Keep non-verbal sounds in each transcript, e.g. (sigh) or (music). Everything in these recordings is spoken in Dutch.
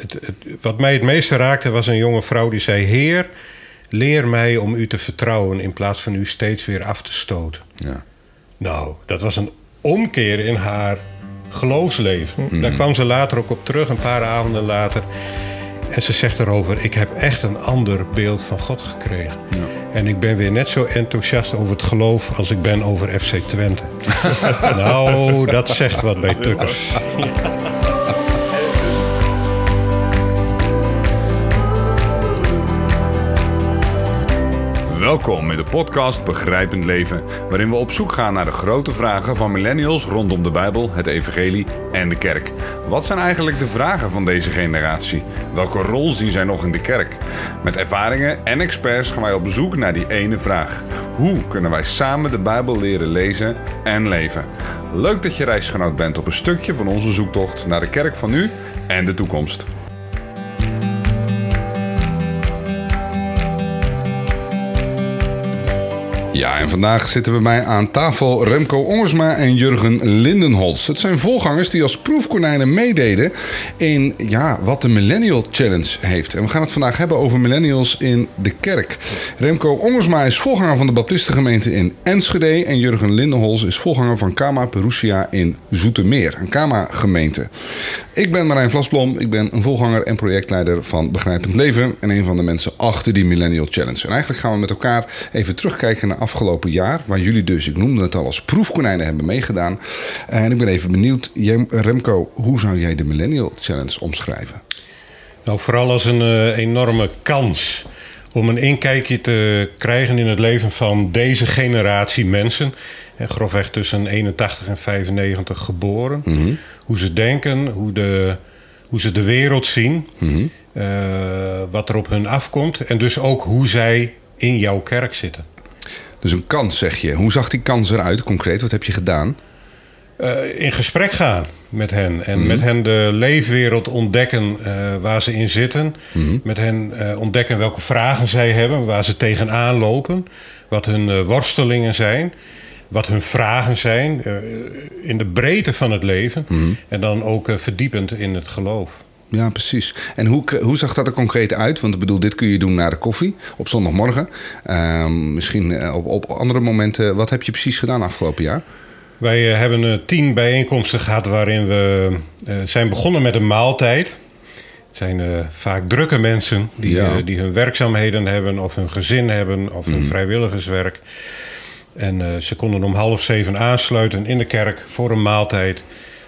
het, het, wat mij het meeste raakte was een jonge vrouw die zei: Heer, leer mij om u te vertrouwen in plaats van u steeds weer af te stoten. Ja. Nou, dat was een omkeer in haar geloofsleven. Daar kwam ze later ook op terug, een paar avonden later. En ze zegt erover: Ik heb echt een ander beeld van God gekregen. En ik ben weer net zo enthousiast over het geloof als ik ben over FC Twente. (laughs) nou, dat zegt wat bij Tukkers. (laughs) Welkom in de podcast Begrijpend Leven, waarin we op zoek gaan naar de grote vragen van millennials rondom de Bijbel, het Evangelie en de kerk. Wat zijn eigenlijk de vragen van deze generatie? Welke rol zien zij nog in de kerk? Met ervaringen en experts gaan wij op zoek naar die ene vraag. Hoe kunnen wij samen de Bijbel leren lezen en leven? Leuk dat je reisgenoot bent op een stukje van onze zoektocht naar de kerk van nu en de toekomst. Ja, en vandaag zitten bij mij aan tafel Remco Ongersma en Jurgen Lindenholz. Het zijn volgangers die als proefkonijnen meededen in ja, wat de Millennial Challenge heeft. En we gaan het vandaag hebben over millennials in de kerk. Remco Ongersma is voorganger van de Baptistengemeente in Enschede. En Jurgen Lindenholz is voorganger van Kama Perusia in Zoetermeer, een Kama-gemeente. Ik ben Marijn Vlasblom, ik ben een volganger en projectleider van Begrijpend Leven. En een van de mensen achter die Millennial Challenge. En eigenlijk gaan we met elkaar even terugkijken naar afgelopen jaar. Waar jullie dus, ik noemde het al, als proefkonijnen hebben meegedaan. En ik ben even benieuwd, Remco, hoe zou jij de Millennial Challenge omschrijven? Nou, vooral als een uh, enorme kans om een inkijkje te krijgen in het leven van deze generatie mensen. Grofweg tussen 81 en 95 geboren. Mm -hmm. Hoe ze denken, hoe, de, hoe ze de wereld zien. Mm -hmm. uh, wat er op hun afkomt. En dus ook hoe zij in jouw kerk zitten. Dus een kans, zeg je. Hoe zag die kans eruit concreet? Wat heb je gedaan? Uh, in gesprek gaan met hen. En mm-hmm. met hen de leefwereld ontdekken uh, waar ze in zitten. Met hen uh, ontdekken welke vragen zij hebben, waar ze tegenaan lopen. Wat hun worstelingen zijn. Wat hun vragen zijn. in de breedte van het leven. Mm-hmm. En dan ook verdiepend in het geloof. Ja, precies. En hoe, hoe zag dat er concreet uit? Want ik bedoel, dit kun je doen na de koffie op zondagmorgen. Uh, misschien op, op andere momenten. Wat heb je precies gedaan afgelopen jaar? Wij hebben tien bijeenkomsten gehad waarin we zijn begonnen met een maaltijd. Het zijn vaak drukke mensen die, ja. die hun werkzaamheden hebben, of hun gezin hebben, of hun mm. vrijwilligerswerk. En ze konden om half zeven aansluiten in de kerk voor een maaltijd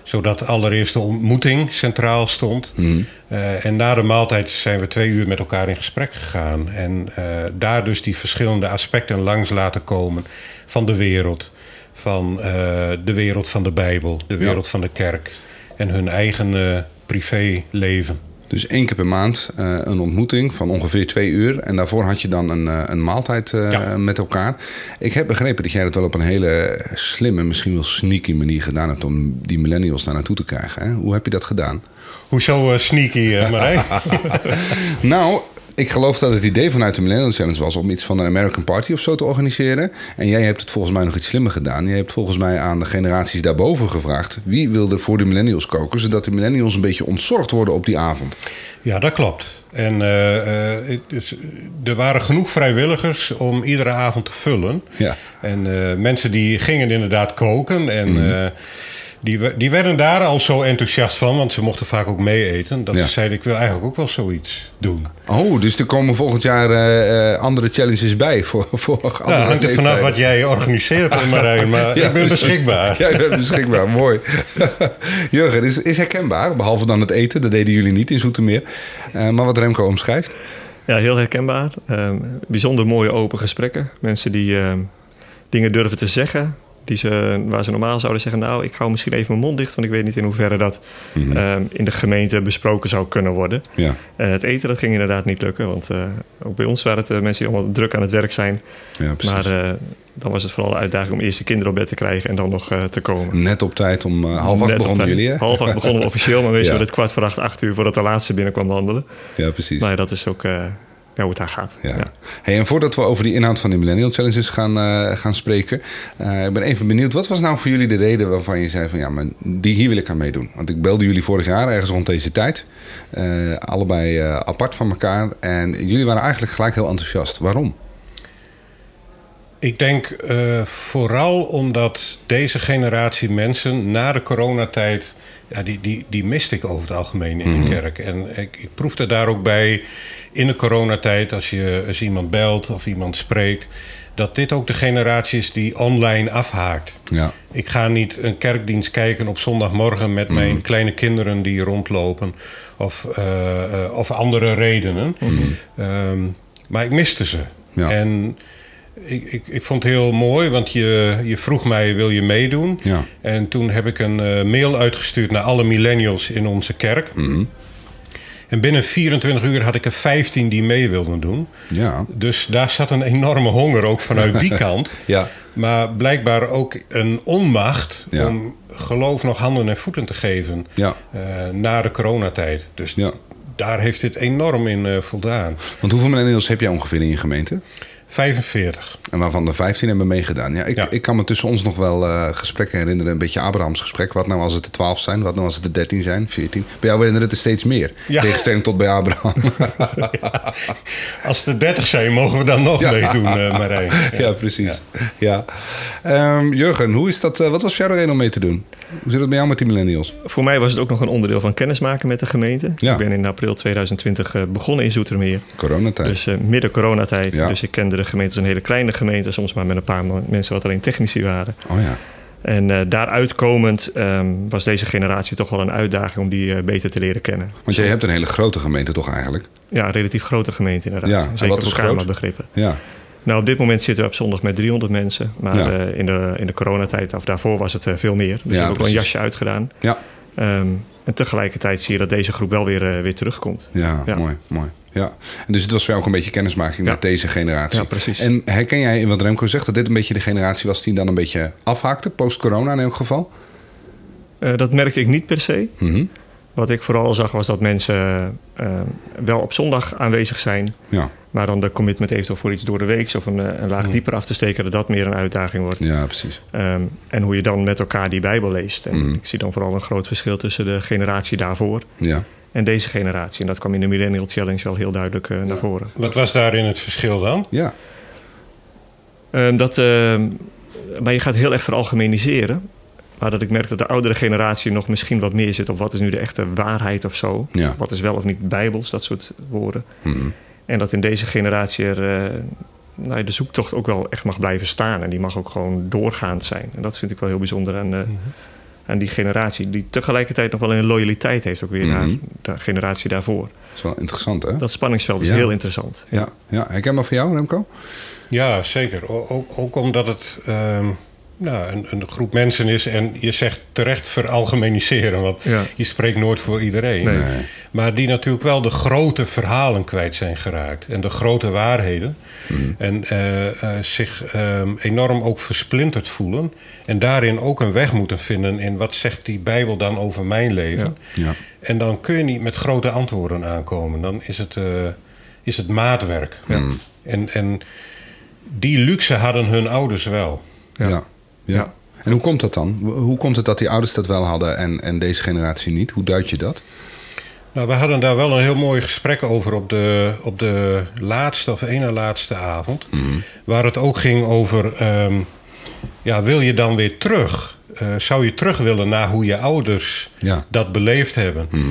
zodat allereerst de ontmoeting centraal stond. Mm. Uh, en na de maaltijd zijn we twee uur met elkaar in gesprek gegaan. En uh, daar dus die verschillende aspecten langs laten komen van de wereld. Van uh, de wereld van de Bijbel, de wereld ja. van de kerk. En hun eigen privéleven. Dus één keer per maand uh, een ontmoeting van ongeveer twee uur. En daarvoor had je dan een, uh, een maaltijd uh, ja. met elkaar. Ik heb begrepen dat jij dat wel op een hele slimme, misschien wel sneaky manier gedaan hebt... om die millennials daar naartoe te krijgen. Hè? Hoe heb je dat gedaan? Hoezo sneaky, Marijn? (laughs) (laughs) nou, ik geloof dat het idee vanuit de Millennial Challenge was om iets van een American Party of zo te organiseren. En jij hebt het volgens mij nog iets slimmer gedaan. Je hebt volgens mij aan de generaties daarboven gevraagd wie wil er voor de millennials koken, zodat de millennials een beetje ontzorgd worden op die avond. Ja, dat klopt. En uh, uh, dus, er waren genoeg vrijwilligers om iedere avond te vullen. Ja. En uh, mensen die gingen inderdaad koken en. Mm. Die, die werden daar al zo enthousiast van, want ze mochten vaak ook mee eten. Dat ja. ze zeiden, ik wil eigenlijk ook wel zoiets doen. Oh, dus er komen volgend jaar uh, andere challenges bij voor, (laughs) voor andere Ja, hangt er vanaf wat jij organiseert, (laughs) Marijn. Maar ja, ik ben beschikbaar. Jij bent beschikbaar, mooi. (laughs) Jurgen, is, is herkenbaar, behalve dan het eten. Dat deden jullie niet in Zoetermeer. Uh, maar wat Remco omschrijft. Ja, heel herkenbaar. Uh, bijzonder mooie open gesprekken. Mensen die dingen durven te zeggen die ze, waar ze normaal zouden zeggen: Nou, ik hou misschien even mijn mond dicht, want ik weet niet in hoeverre dat mm-hmm. uh, in de gemeente besproken zou kunnen worden. Ja. Uh, het eten dat ging inderdaad niet lukken, want uh, ook bij ons waren het mensen die allemaal druk aan het werk zijn. Ja, maar dan was het vooral de uitdaging om eerst de kinderen op bed te krijgen en dan nog te komen. Net op tijd om half acht begonnen jullie, hè? Half acht begonnen we (laughs) officieel, maar meestal ja. het kwart voor acht, acht uur voordat de laatste binnenkwam wandelen. Ja, precies. Maar dat is ook ja, hoe het daar gaat. Ja. Hey, en voordat we over die inhoud van die Millennial Challenges gaan, uh, gaan spreken, uh, ik ben even benieuwd, wat was nou voor jullie de reden waarvan je zei van ja, maar die hier wil ik aan meedoen? Want ik belde jullie vorig jaar ergens rond deze tijd, uh, allebei apart van elkaar, en jullie waren eigenlijk gelijk heel enthousiast. Waarom? Ik denk uh, vooral omdat deze generatie mensen na de coronatijd... Ja, die, die, die miste ik over het algemeen in mm de kerk. En ik, ik proefde daar ook bij in de coronatijd... als je als iemand belt of iemand spreekt... dat dit ook de generatie is die online afhaakt. Ja. Ik ga niet een kerkdienst kijken op zondagmorgen... met mm mijn kleine kinderen die rondlopen... of, uh, uh, of andere redenen. Mm -hmm. um, maar ik miste ze. Ja. En ik, ik, ik vond het heel mooi, want je, je vroeg mij, wil je meedoen? Ja. En toen heb ik een uh, mail uitgestuurd naar alle millennials in onze kerk. Mm -hmm. En binnen 24 uur had ik er 15 die mee wilden doen. Ja. Dus daar zat een enorme honger ook vanuit die (laughs) kant. Ja. Maar blijkbaar ook een onmacht Ja. om geloof nog handen en voeten te geven Ja. uh, na de coronatijd. Dus Ja. daar heeft dit enorm in uh, voldaan. Want hoeveel millennials heb jij ongeveer in je gemeente? 45. En waarvan er 15 hebben meegedaan. Ja, ik, Ja. ik kan me tussen ons nog wel uh, gesprekken herinneren. Een beetje Abrahams gesprek. Wat nou als het er 12 zijn? Wat nou als het er 13 zijn? 14? Bij jou herinneren het er steeds meer. Ja. Tegenstelling tot bij Abraham. (laughs) Als er 30 zijn, mogen we dan nog Ja. meedoen, uh, Marijn. (laughs) ja, precies. Ja. Ehm, Jurgen, hoe is dat, uh, wat was voor jou de reden om mee te doen? Hoe zit het bij jou met die millennials? Voor mij was het ook nog een onderdeel van kennismaken met de gemeente. Ja. Ik ben in april 2020 uh, begonnen in Zoetermeer. Coronatijd. Dus uh, midden coronatijd. Ja. Dus ik kende de gemeente als een hele kleine gemeente. Soms maar met een paar mensen wat alleen technici waren. Oh ja. En uh, daaruit komend um, was deze generatie toch wel een uitdaging om die uh, beter te leren kennen. Want jij hebt een hele grote gemeente toch eigenlijk? Ja, een relatief grote gemeente inderdaad. Ja, Zeker wat is groot? begrippen. Ja. Nou, op dit moment zitten we op zondag met 300 mensen. Maar Ja. uh, in, de, in de coronatijd, of daarvoor was het veel meer. Dus Ja, we hebben ook wel een jasje uitgedaan. Ja. Um, en tegelijkertijd zie je dat deze groep wel weer, weer terugkomt. Ja, Ja. mooi, mooi. Ja. En dus het was voor jou ook een beetje kennismaking Ja. met deze generatie. Ja, precies. En herken jij in wat Remco zegt, dat dit een beetje de generatie was die dan een beetje afhaakte, post-corona in elk geval? Uh, dat merkte ik niet per se. Mhm. Wat ik vooral zag was dat mensen uh, wel op zondag aanwezig zijn. Ja. Maar dan de commitment eventueel voor iets door de week of een, een laag dieper af te steken, dat dat meer een uitdaging wordt. ja, precies. Um, en hoe je dan met elkaar die Bijbel leest. En Mhm. ik zie dan vooral een groot verschil tussen de generatie daarvoor Ja. En deze generatie. En dat kwam in de Millennial Challenge wel heel duidelijk uh, naar voren. Wat was daarin het verschil dan? Ja. Um, dat, uh, maar je gaat heel erg veralgemeniseren. Maar dat ik merk dat de oudere generatie nog misschien wat meer zit op wat is nu de echte waarheid of zo. Ja. Wat is wel of niet bijbels, dat soort woorden. Mhm. En dat in deze generatie er, uh, nou, de zoektocht ook wel echt mag blijven staan. En die mag ook gewoon doorgaand zijn. En dat vind ik wel heel bijzonder aan, uh, Mhm. Aan die generatie. Die tegelijkertijd nog wel een loyaliteit heeft ook weer Mhm. naar de generatie daarvoor. Dat is wel interessant, hè? Dat spanningsveld is Ja. heel interessant. Ja. ja. Maar voor jou, Remco? Ja, zeker. O- ook, ook omdat het ehm, nou, een, een groep mensen is en je zegt terecht veralgemeniseren, want Ja. je spreekt nooit voor iedereen. Nee. Nee. Maar die natuurlijk wel de grote verhalen kwijt zijn geraakt en de grote waarheden. Mhm. En eh, eh, zich ehm, enorm ook versplinterd voelen. En daarin ook een weg moeten vinden in wat zegt die Bijbel dan over mijn leven. Ja. En dan kun je niet met grote antwoorden aankomen. Dan is het, eh, is het maatwerk. Ja. En, en die luxe hadden hun ouders wel. Ja. Ja. En hoe komt dat dan? Hoe komt het dat die ouders dat wel hadden en, en deze generatie niet? Hoe duid je dat? Nou, we hadden daar wel een heel mooi gesprek over op de, op de laatste of ene laatste avond. Waar het ook ging over, ehm, ja, wil je dan weer terug? Eh, zou je terug willen naar hoe je ouders Ja. dat beleefd hebben? Mhm.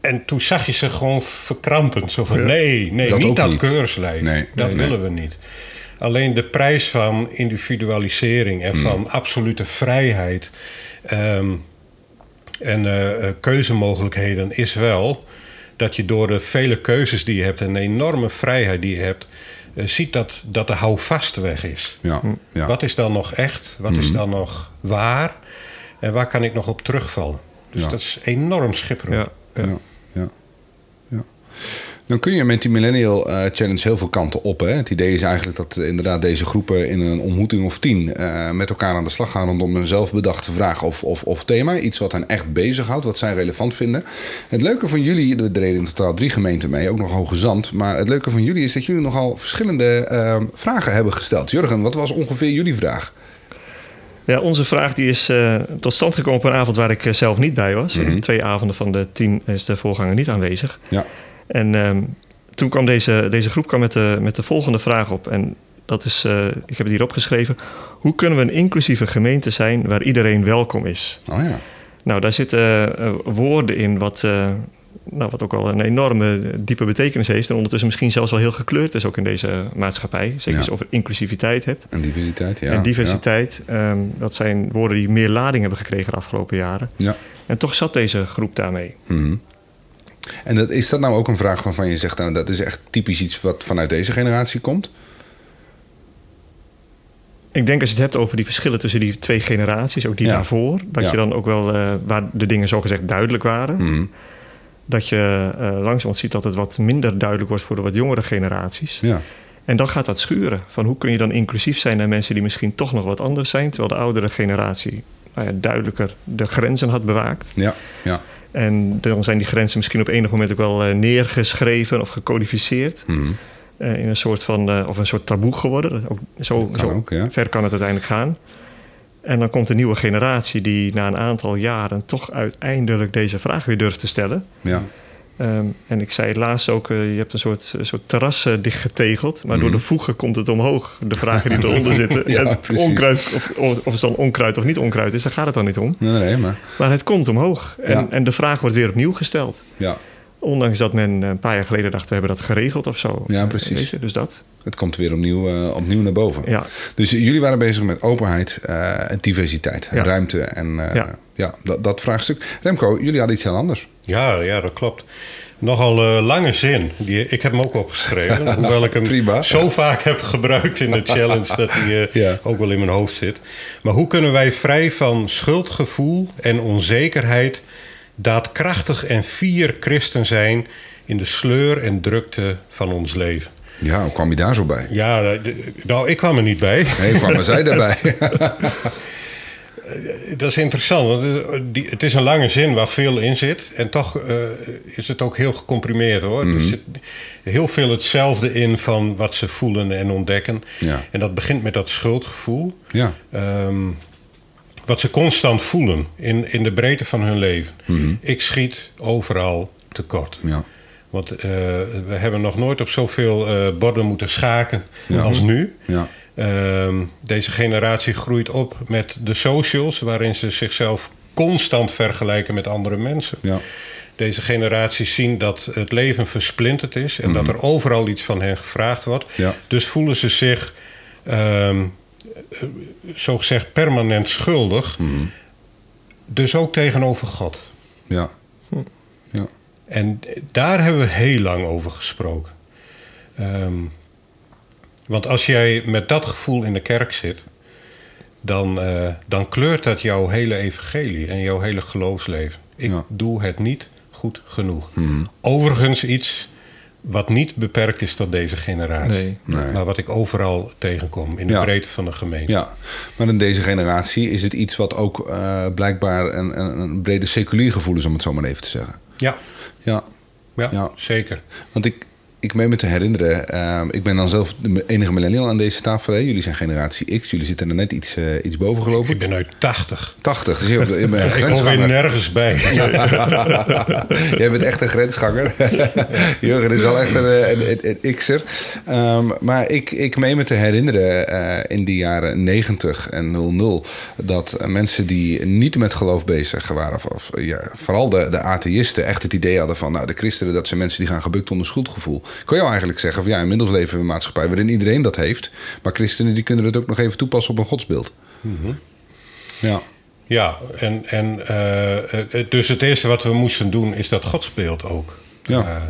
En toen zag je ze gewoon verkrampen. Zo van, nee, nee, Dat niet dat niet. keurslijf. Nee, dat nee, willen we niet. Alleen de prijs van individualisering en van absolute vrijheid... ehm, en eh, eh, keuzemogelijkheden is wel... dat je door de vele keuzes die je hebt... en de enorme vrijheid die je hebt... eh, ziet dat, dat de houvast weg is. Ja. ja. Wat is dan nog echt? Wat is dan nog waar? En waar kan ik nog op terugvallen? Dus Ja. dat is enorm schipperend. Ja, ja. Dan kun je met die Millennial uh, Challenge heel veel kanten op. Hè? Het idee is eigenlijk dat uh, inderdaad deze groepen in een ontmoeting of tien uh, met elkaar aan de slag gaan rondom een zelfbedachte vraag of, of, of, thema. Iets wat hen echt bezighoudt, wat zij relevant vinden. Het leuke van jullie, er deden in totaal drie gemeenten mee, ook nog Hoge Zand. Maar het leuke van jullie is dat jullie nogal verschillende vragen hebben gesteld. Jurgen, wat was ongeveer jullie vraag? Ja, onze vraag die is tot stand gekomen op een avond waar ik zelf niet bij was. Mm -hmm. Twee avonden van de tien is de voorganger niet aanwezig. Ja. En um, toen kwam deze, deze groep kwam met, de, met de volgende vraag op. En dat is, uh, ik heb het hier opgeschreven. Hoe kunnen we een inclusieve gemeente zijn waar iedereen welkom is? Oh ja. Nou, daar zitten uh, woorden in wat, uh, nou, wat ook al een enorme diepe betekenis heeft. En ondertussen misschien zelfs wel heel gekleurd is ook in deze maatschappij. Zeker Ja. als je over inclusiviteit hebt. En diversiteit, ja. en diversiteit, ehm, dat zijn woorden die meer lading hebben gekregen de afgelopen jaren. Ja. En toch zat deze groep daarmee. Mhm. En dat, is dat nou ook een vraag waarvan je zegt, nou, dat is echt typisch iets wat vanuit deze generatie komt? Ik denk als je het hebt over die verschillen tussen die twee generaties, ook die Ja. daarvoor, dat Ja. je dan ook wel, eh, waar de dingen zogezegd duidelijk waren, Mhm. dat je eh langzamerhand ziet dat het wat minder duidelijk wordt voor de wat jongere generaties. Ja. En dan gaat dat schuren. Van hoe kun je dan inclusief zijn naar mensen die misschien toch nog wat anders zijn, terwijl de oudere generatie nou ja, duidelijker de grenzen had bewaakt. Ja. Ja. En dan zijn die grenzen misschien op enig moment ook wel eh, neergeschreven of gecodificeerd. Mhm. eh, in een soort van, eh, of een soort taboe geworden. Ook, zo Kan zo ook, ja. ver kan het uiteindelijk gaan. En dan komt een nieuwe generatie die na een aantal jaren toch uiteindelijk deze vraag weer durft te stellen. Ja. Ehm, en ik zei laatst ook, eh, je hebt een soort, een soort terras eh, dichtgetegeld. Maar Mhm. door de voegen komt het omhoog. De vragen die eronder (laughs) zitten. Ja, En onkruid, of, of, of het dan onkruid of niet onkruid is, daar gaat het dan niet om. Nee, nee, maar... Maar het komt omhoog. En, Ja. en de vraag wordt weer opnieuw gesteld. Ja, Ondanks dat men eh, een paar jaar geleden dacht, we hebben dat geregeld of zo. Ja, Eh, precies. dus dat. het komt weer opnieuw, eh, opnieuw naar boven. Ja. Dus jullie waren bezig met openheid eh, en diversiteit, Ja. ruimte en eh, ja. Ja. dat, dat vraagstuk. Remco, jullie hadden iets heel anders. Ja, ja, dat klopt. Nogal lange zin. Die, ik heb hem ook opgeschreven. (laughs) (laughs) hoewel ik hem Prima. zo vaak heb gebruikt in de challenge dat hij eh, Ja. ook wel in mijn hoofd zit. Maar hoe kunnen wij vrij van schuldgevoel en onzekerheid daadkrachtig en fier christen zijn in de sleur en drukte van ons leven? Ja, hoe kwam je daar zo bij? Ja, eh, nou, ik kwam er niet bij. Nee, kwamen zij daarbij? (laughs) Dat is interessant, eh, het is een lange zin waar veel in zit. En toch eh, is het ook heel gecomprimeerd hoor. Er zit heel veel hetzelfde in van wat ze voelen en ontdekken. Ja. En dat begint met dat schuldgevoel. ja. Ehm, wat ze constant voelen in, in de breedte van hun leven. Mhm. Ik schiet overal tekort. ja. Want eh, we hebben nog nooit op zoveel eh, borden moeten schaken Ja. als nu. Ja. Ehm, deze generatie groeit op met de socials, waarin ze zichzelf constant vergelijken met andere mensen. Ja. Deze generaties zien dat het leven versplinterd is en dat er overal iets van hen gevraagd wordt. Mhm. Dus voelen ze zich, ehm zo gezegd, permanent schuldig. Mhm. Dus ook tegenover God. Ja. Ja. En daar hebben we heel lang over gesproken. Ehm, want als jij met dat gevoel in de kerk zit, dan, eh, dan kleurt dat jouw hele evangelie en jouw hele geloofsleven. Ik Ja. doe het niet goed genoeg. Overigens iets wat niet beperkt is tot deze generatie. Nee. Nee. Maar wat ik overal tegenkom in de Ja. breedte van de gemeente. Ja, maar in deze generatie is het iets wat ook eh, blijkbaar een, een, een brede seculier gevoel is, om het zo maar even te zeggen. ja, Ja, ja, Ja. zeker. want ik, ik meen me te herinneren, eh, ik ben dan zelf de enige millennial aan deze tafel. Hè? Jullie zijn generatie X, jullie zitten er net iets, eh, iets boven, geloof Ik ik. ben uit 80. 80, dus je bent (laughs) een Ik hoor weer grensganger. nergens bij. (laughs) (laughs) Jij bent echt een grensganger. Jurgen is wel echt een, een, een, een X'er. Ehm, maar ik, ik meen me te herinneren eh, in de jaren 90 en 00... dat eh, mensen die niet met geloof bezig waren... of, of, ja, vooral de, de atheïsten echt het idee hadden van... nou, de christenen, dat zijn mensen die gaan gebukt onder schuldgevoel. Ik kan jou eigenlijk zeggen van ja, inmiddels leven we in een maatschappij... waarin iedereen dat heeft. Maar christenen die kunnen het ook nog even toepassen op een godsbeeld. Ja, Ja, en, en eh, eh, dus het eerste wat we moesten doen is dat godsbeeld ook Ja. eh,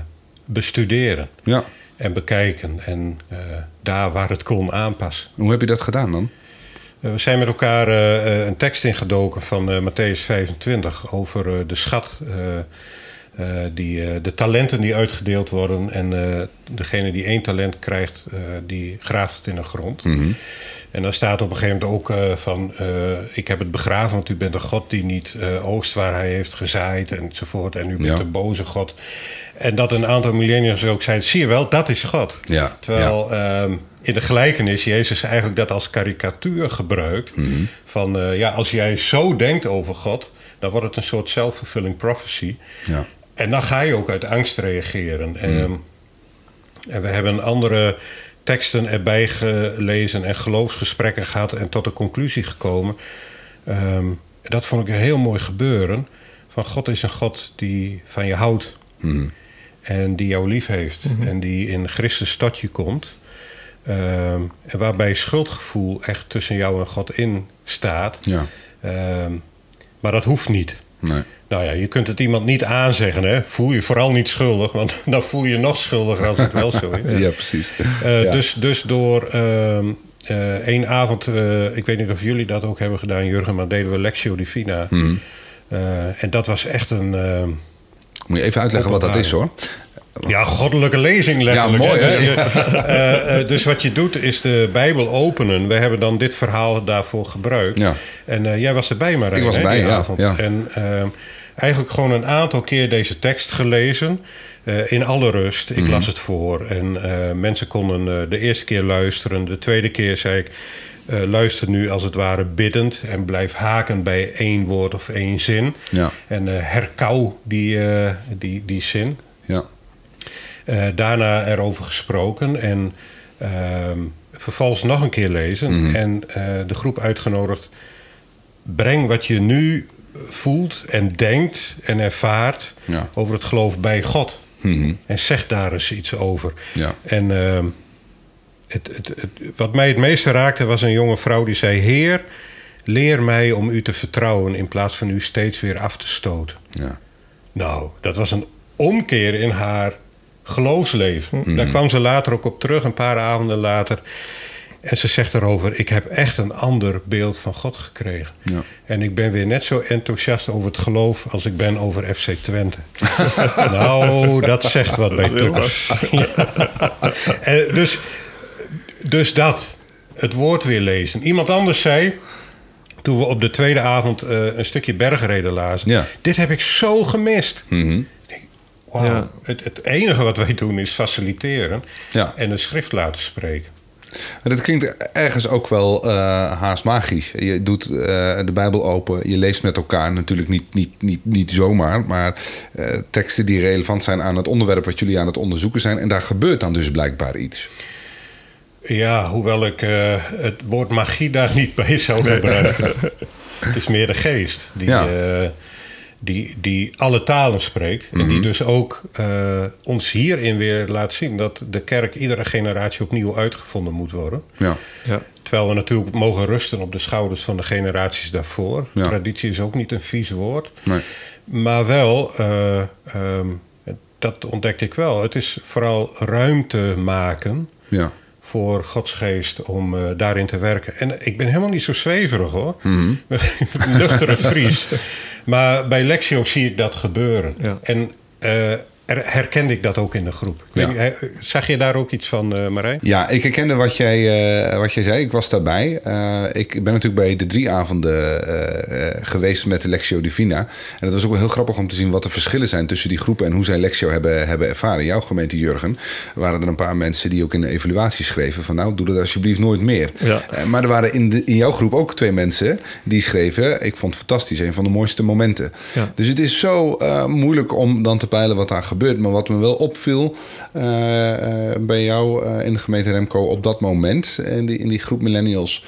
bestuderen ja. en bekijken en daar waar het kon aanpassen. Hoe heb je dat gedaan dan? We zijn met elkaar een tekst ingedoken van Matthäus 25 over de schat eh, die, de talenten die uitgedeeld worden. En degene die één talent krijgt, die graaft het in de grond. Mhm. En dan staat op een gegeven moment ook van... ik heb het begraven, want u bent een God die niet oogst waar hij heeft gezaaid enzovoort. En u bent Ja. een boze God. En dat een aantal millennials ook zeiden... zie je wel, dat is God. Ja, Terwijl ehm, in de gelijkenis Jezus eigenlijk dat als karikatuur gebruikt. Mhm. Van eh, ja, als jij zo denkt over God, dan wordt het een soort self-fulfilling prophecy. Ja. En dan ga je ook uit angst reageren. Ehm, en we hebben andere teksten erbij gelezen en geloofsgesprekken gehad en tot de conclusie gekomen. Ehm, dat vond ik een heel mooi gebeuren. Van God is een God die van je houdt. Mhm. En die jou lief heeft. En die in Christus tot je komt. Ehm, en waarbij schuldgevoel echt tussen jou en God in staat. Ja. Ehm, maar dat hoeft niet. Nee. Nou ja, je kunt het iemand niet aanzeggen. Hè? Voel je vooral niet schuldig, want (laughs) dan voel je je nog schuldiger als het wel zo is. (laughs) Ja, precies. Eh, Ja. dus, dus door ehm, eh, één avond, eh, ik weet niet of jullie dat ook hebben gedaan, Jurgen, maar deden we Lectio Divina. Mhm. En dat was echt een ehm, Moet je even uitleggen wat dat is hoor. Ja, goddelijke lezing letterlijk. Ja, mooi, hè? Dus, (laughs) eh, eh, dus wat je doet is de Bijbel openen. We hebben dan dit verhaal daarvoor gebruikt. Ja. En eh, jij was erbij, Marijn, Ik was erbij, ja, ja. En eigenlijk gewoon een aantal keer deze tekst gelezen. in alle rust. Mhm. Ik las het voor. En mensen konden de eerste keer luisteren. De tweede keer zei ik... luister nu als het ware biddend. En blijf haken bij één woord of één zin. Ja. En herkauw die, eh, die, die zin. Eh, daarna erover gesproken en ehm, vervolgens nog een keer lezen. Mhm. En eh, de groep uitgenodigd. Breng wat je nu voelt en denkt en ervaart Ja. over het geloof bij God. Mhm. En zeg daar eens iets over. Ja. En ehm, het, het, het, wat mij het meeste raakte was een jonge vrouw die zei... Heer, leer mij om u te vertrouwen in plaats van u steeds weer af te stoten. Ja. Nou, dat was een omkeer in haar geloofsleven. Daar kwam ze later ook op terug, een paar avonden later. En ze zegt erover: Ik heb echt een ander beeld van God gekregen. Ja. En ik ben weer net zo enthousiast over het geloof als ik ben over FC Twente. (laughs) nou, dat zegt wat bij Tukkers. (laughs) Dus, dus dat, het woord weer lezen. Iemand anders zei, toen we op de tweede avond eh, een stukje bergreden lazen... Ja. dit heb ik zo gemist. Mhm. Ja. het, het enige wat wij doen is faciliteren... Ja. en de schrift laten spreken. Maar dat klinkt ergens ook wel eh, haast magisch. Je doet eh, de Bijbel open, je leest met elkaar. Natuurlijk niet, niet, niet, niet zomaar, maar eh, teksten die relevant zijn aan het onderwerp wat jullie aan het onderzoeken zijn. En daar gebeurt dan dus blijkbaar iets. Ja, hoewel ik het woord magie daar niet bij zou gebruiken. (laughs) het is meer de geest die, Ja. Die, die alle talen spreekt. En die dus ook eh, ons hierin weer laat zien dat de kerk iedere generatie opnieuw uitgevonden moet worden. Ja, Ja. Terwijl we natuurlijk mogen rusten op de schouders van de generaties daarvoor. Ja. Traditie is ook niet een vies woord. nee. Maar wel, eh, ehm, dat ontdekte ik wel. Het is vooral ruimte maken ja. voor Gods geest om eh, daarin te werken. En ik ben helemaal niet zo zweverig hoor. (laughs) Nuchtere Fries. (laughs) Maar bij Lexio zie ik dat gebeuren. Ja. En eh, herkende ik dat ook in de groep. Ja. zag je daar ook iets van, eh Marijn? Ja, ik herkende wat jij, eh, wat jij zei. Ik was daarbij. Eh, ik ben natuurlijk bij de drie avonden geweest met de Lectio Divina. En het was ook wel heel grappig om te zien wat de verschillen zijn tussen die groepen en hoe zij Lectio hebben, hebben ervaren. In jouw gemeente, Jurgen, waren er een paar mensen die ook in de evaluatie schreven van nou, doe dat alsjeblieft nooit meer. Ja. Maar er waren in, de, in jouw groep ook twee mensen die schreven, ik vond het fantastisch, een van de mooiste momenten. Ja. Dus het is zo moeilijk om dan te peilen wat daar gebeurt. Maar wat me wel opviel eh, eh, bij jou eh, in de gemeente Remco op dat moment, in die, in die groep millennials,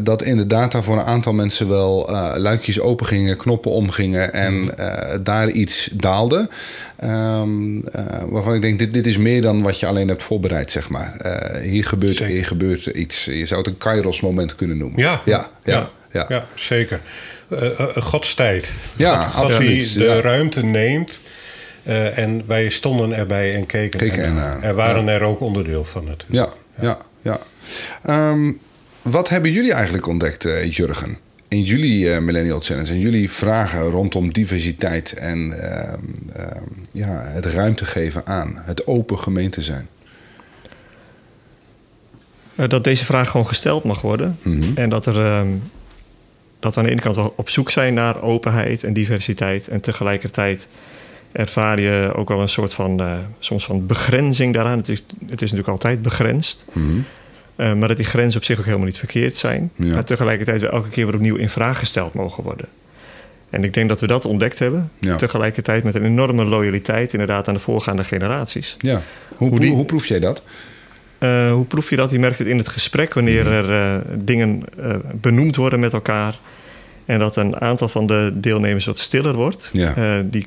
dat inderdaad daar voor een aantal mensen wel luikjes open gingen, knoppen omgingen en eh, daar iets daalde. Ehm, eh, waarvan ik denk, dit, dit is meer dan wat je alleen hebt voorbereid, zeg maar. Hier, gebeurt, Zeker. hier gebeurt iets. Je zou het een kairos moment kunnen noemen. Ja, ja, ja. ja. ja, zeker. Eh, een godstijd. Ja, God, absoluut, die de ja. ruimte neemt. Eh, en wij stonden erbij en keken, Keken ernaar. Er waren er ook onderdeel van natuurlijk. Ja, ja, ja. Ehm, wat hebben jullie eigenlijk ontdekt, eh, Jurgen? in jullie eh, Millennial Challenge en jullie vragen rondom diversiteit en ehm, ehm, ja, het ruimte geven aan, het open gemeente zijn? Dat deze vraag gewoon gesteld mag worden. Mhm. En dat, er, ehm, dat we aan de ene kant wel op zoek zijn naar openheid en diversiteit. En tegelijkertijd ervaar je ook wel een soort van, eh, soms van begrenzing daaraan. Het is, het is natuurlijk altijd begrensd. Mhm. Eh, maar dat die grenzen op zich ook helemaal niet verkeerd zijn. Ja. Maar tegelijkertijd wel elke keer weer opnieuw in vraag gesteld mogen worden. En ik denk dat we dat ontdekt hebben. Ja. Tegelijkertijd met een enorme loyaliteit inderdaad aan de voorgaande generaties. Ja. Hoe, Hoe die- hoe proef jij dat? Eh, hoe proef je dat? Je merkt het in het gesprek wanneer er eh, dingen benoemd worden met elkaar. En dat een aantal van de deelnemers wat stiller wordt. Ja. Die,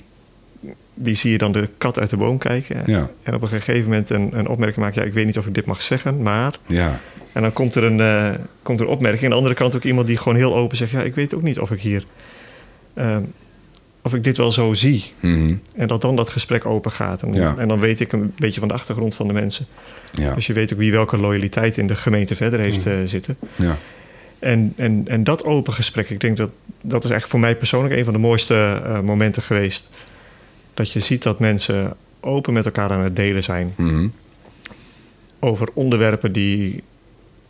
die zie je dan de kat uit de boom kijken. Ja. En op een gegeven moment een, een opmerking maken. Ja, ik weet niet of ik dit mag zeggen, maar... Ja. En dan komt er, een, eh, komt er een opmerking. Aan de andere kant ook iemand die gewoon heel open zegt... ja, ik weet ook niet of ik hier... eh, of ik dit wel zo zie. Mhm. En dat dan dat gesprek open gaat. En, Ja. en dan weet ik een beetje van de achtergrond van de mensen. Ja. Dus je weet ook wie welke loyaliteit in de gemeente verder heeft eh, zitten. Ja. En, en, en dat open gesprek, ik denk dat dat is echt voor mij persoonlijk een van de mooiste eh, momenten geweest. Dat je ziet dat mensen open met elkaar aan het delen zijn Mhm. over onderwerpen die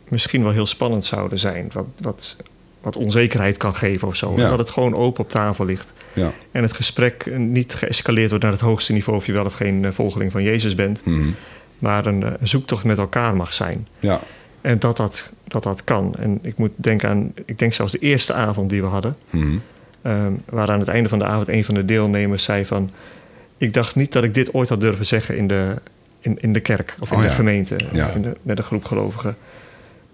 misschien wel heel spannend zouden zijn. Wat, wat, wat onzekerheid kan geven of zo. Ja. Dat het gewoon open op tafel ligt. Ja. En het gesprek niet geëscaleerd wordt naar het hoogste niveau of je wel of geen eh, volgeling van Jezus bent. Mhm. Maar een, eh, een zoektocht met elkaar mag zijn. Ja. En dat dat, dat dat kan. En ik moet denken aan, ik denk zelfs de eerste avond die we hadden. Mhm. Ehm, waar aan het einde van de avond een van de deelnemers zei van... Ik dacht niet dat ik dit ooit had durven zeggen in de, in, in de kerk of in Oh de ja. gemeente. Ja. In de, met een groep gelovigen.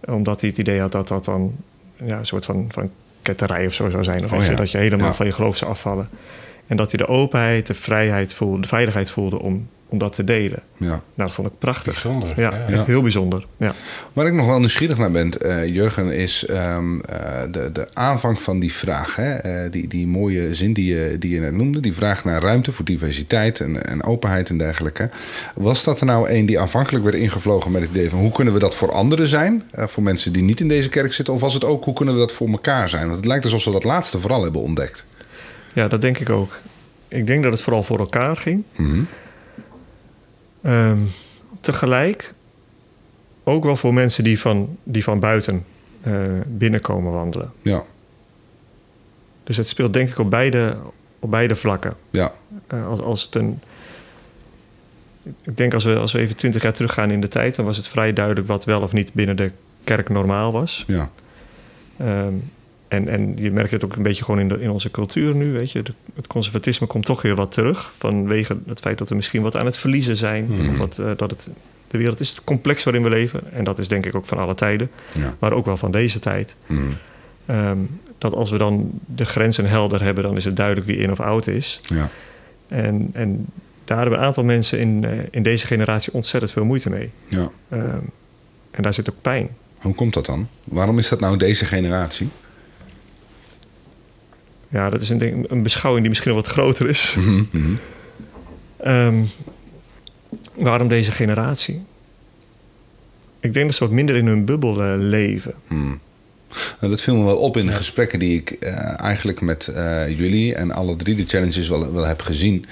Omdat hij het idee had dat dat dan ja, een soort van, van ketterij of zo zou zijn. Of Oh ja. dat je helemaal van je geloof zou afvallen. En dat hij de openheid, de vrijheid voelde, de veiligheid voelde om, om dat te delen. Ja. Nou, dat vond ik prachtig. Bijzonder, Ja, ja. echt Ja. heel bijzonder. Ja. Waar ik nog wel nieuwsgierig naar ben, eh, Jurgen, is ehm, eh, de, de aanvang van die vraag. Hè? Eh, die, die mooie zin die je, die je net noemde. Die vraag naar ruimte voor diversiteit en, en openheid en dergelijke. Was dat er nou een die aanvankelijk werd ingevlogen met het idee van hoe kunnen we dat voor anderen zijn? Eh, voor mensen die niet in deze kerk zitten. Of was het ook hoe kunnen we dat voor elkaar zijn? Want het lijkt alsof ze dat laatste vooral hebben ontdekt. ja, dat denk ik ook. Ik denk dat het vooral voor elkaar ging. Mhm. Ehm, tegelijk ook wel voor mensen die van, die van buiten eh, binnenkomen wandelen. Ja, Dus het speelt denk ik op beide, op beide vlakken. ja, Eh, als, als het een, ik denk als we, als we even twintig jaar teruggaan in de tijd... dan was het vrij duidelijk wat wel of niet binnen de kerk normaal was. ja, Ehm, en, en je merkt het ook een beetje gewoon in, de, in onze cultuur nu. Weet je. De- het conservatisme komt toch weer wat terug. Vanwege het feit dat we misschien wat aan het verliezen zijn. Mhm. Of wat, eh, dat het, de wereld is complex waarin we leven. En dat is denk ik ook van alle tijden. ja. Maar ook wel van deze tijd. Mhm. Ehm, dat als we dan de grenzen helder hebben... dan is het duidelijk wie in of oud is. ja. En, en daar hebben een aantal mensen in, eh, in deze generatie ontzettend veel moeite mee. ja. Ehm, en daar zit ook pijn. Hoe komt dat dan? Waarom is dat nou deze generatie? Ja, dat is een, een beschouwing die misschien wel wat groter is. Mhm, mhm. Ehm, waarom deze generatie? Ik denk dat ze wat minder in hun bubbel eh, leven. Hmm. Nou, dat viel me wel op in de gesprekken die ik eh, eigenlijk met eh, jullie en alle drie de challenges wel, wel heb gezien.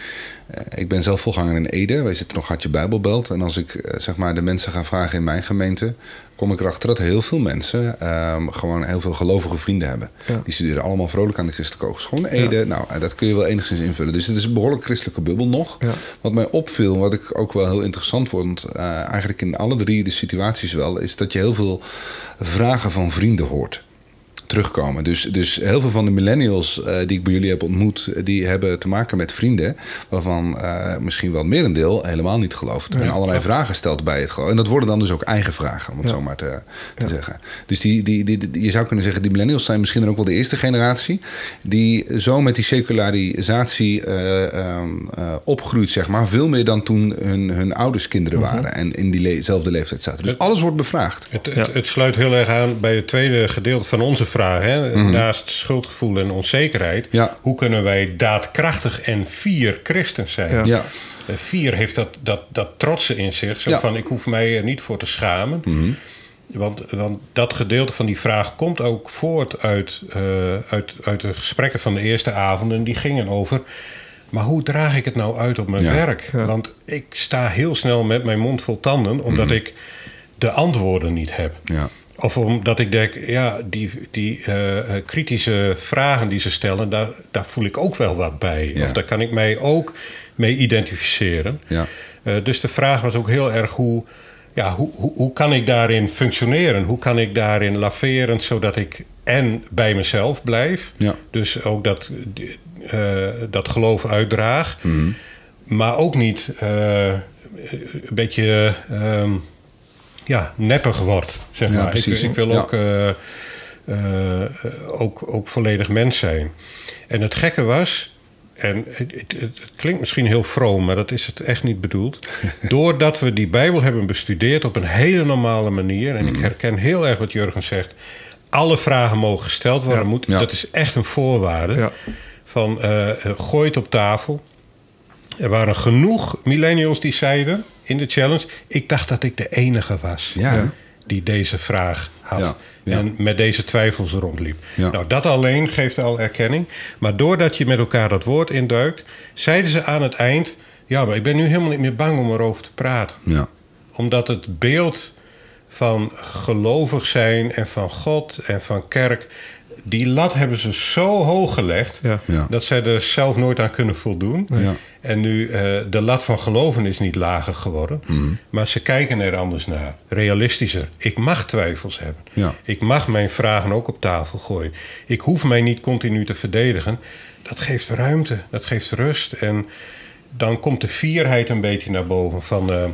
Eh, ik ben zelf volganger in Ede. Wij zitten nog Hartje Bijbelbelt. En als ik eh, zeg maar de mensen ga vragen in mijn gemeente, kom ik erachter dat heel veel mensen ehm, gewoon heel veel gelovige vrienden hebben. Ja. Die studeren allemaal vrolijk aan de Christelijke Hogeschool in Ede. Nou, eh, dat kun je wel enigszins invullen. Dus het is een behoorlijk christelijke bubbel nog. Ja. Wat mij opviel, wat ik ook wel heel interessant vond, eigenlijk in alle drie de situaties wel, is dat je heel veel vragen van vrienden hoort terugkomen. Dus, dus heel veel van de millennials eh, die ik bij jullie heb ontmoet, eh, die hebben te maken met vrienden waarvan eh, misschien wel het merendeel helemaal niet gelooft. en allerlei vragen stelt bij het geloof. En dat worden dan dus ook eigen vragen, om het Ja. zo maar te, te Ja. zeggen. Dus die, die, die, die- je zou kunnen zeggen, die millennials zijn misschien dan ook wel de eerste generatie die zo met die secularisatie eh, ehm, eh, opgroeit, zeg maar. Veel meer dan toen hun, hun ouders kinderen Mhm. waren en in diezelfde leeftijd zaten. Dus alles wordt bevraagd. Het, het, het sluit heel erg aan bij het tweede gedeelte van onze vraag. Hè? Naast schuldgevoel en onzekerheid. Mhm. Ja. Hoe kunnen wij daadkrachtig en fier christen zijn? Ja. Ja, Eh, Vier heeft dat, dat, dat trotse in zich. Zo Ja. van, ik hoef mij er niet voor te schamen. want, want dat gedeelte van die vraag komt ook voort uit, uh, uit, uit de gesprekken van de eerste avonden. Die gingen over. Maar hoe draag ik het nou uit op mijn werk? Want ik sta heel snel met mijn mond vol tanden, omdat mhm. ik de antwoorden niet heb. Ja. Of omdat ik denk, ja, die, die uh, kritische vragen die ze stellen, daar, daar voel ik ook wel wat bij. Of daar kan ik mij ook mee identificeren. Ja. Uh, dus de vraag was ook heel erg hoe, ja, hoe, hoe, hoe, kan ik daarin functioneren? Hoe kan ik daarin laveren zodat ik en bij mezelf blijf. Ja. Dus ook dat, uh, dat geloof uitdraag. Mm. Maar ook niet een beetje. Um, ja, neppig wordt. Zeg maar. ik, ik, wil ook, uh, uh, ook, ook volledig mens zijn. En het gekke was, en het, het, het, klinkt misschien heel vroom, maar dat is het echt niet bedoeld. (laughs) Doordat we die Bijbel hebben bestudeerd op een hele normale manier, en ik mm. herken heel erg wat Jurgen zegt, alle vragen mogen gesteld worden. Moet, Dat is echt een voorwaarde. Ja. Van uh, gooi het op tafel. Er waren genoeg millennials die zeiden in de challenge. Ik dacht dat ik de enige was ja. die deze vraag had. En met deze twijfels rondliep. Nou, dat alleen geeft al erkenning. Maar doordat je met elkaar dat woord induikt, zeiden ze aan het eind: Ja, maar ik ben nu helemaal niet meer bang om erover te praten. Omdat het beeld van gelovig zijn en van God en van kerk die lat hebben ze zo hoog gelegd dat zij er zelf nooit aan kunnen voldoen. Ja. En nu, uh, de lat van geloven is niet lager geworden, mhm. maar ze kijken er anders naar, realistischer. Ik mag twijfels hebben. Ik mag mijn vragen ook op tafel gooien. Ik hoef mij niet continu te verdedigen. Dat geeft ruimte, dat geeft rust. En dan komt de fierheid een beetje naar boven van. Uh,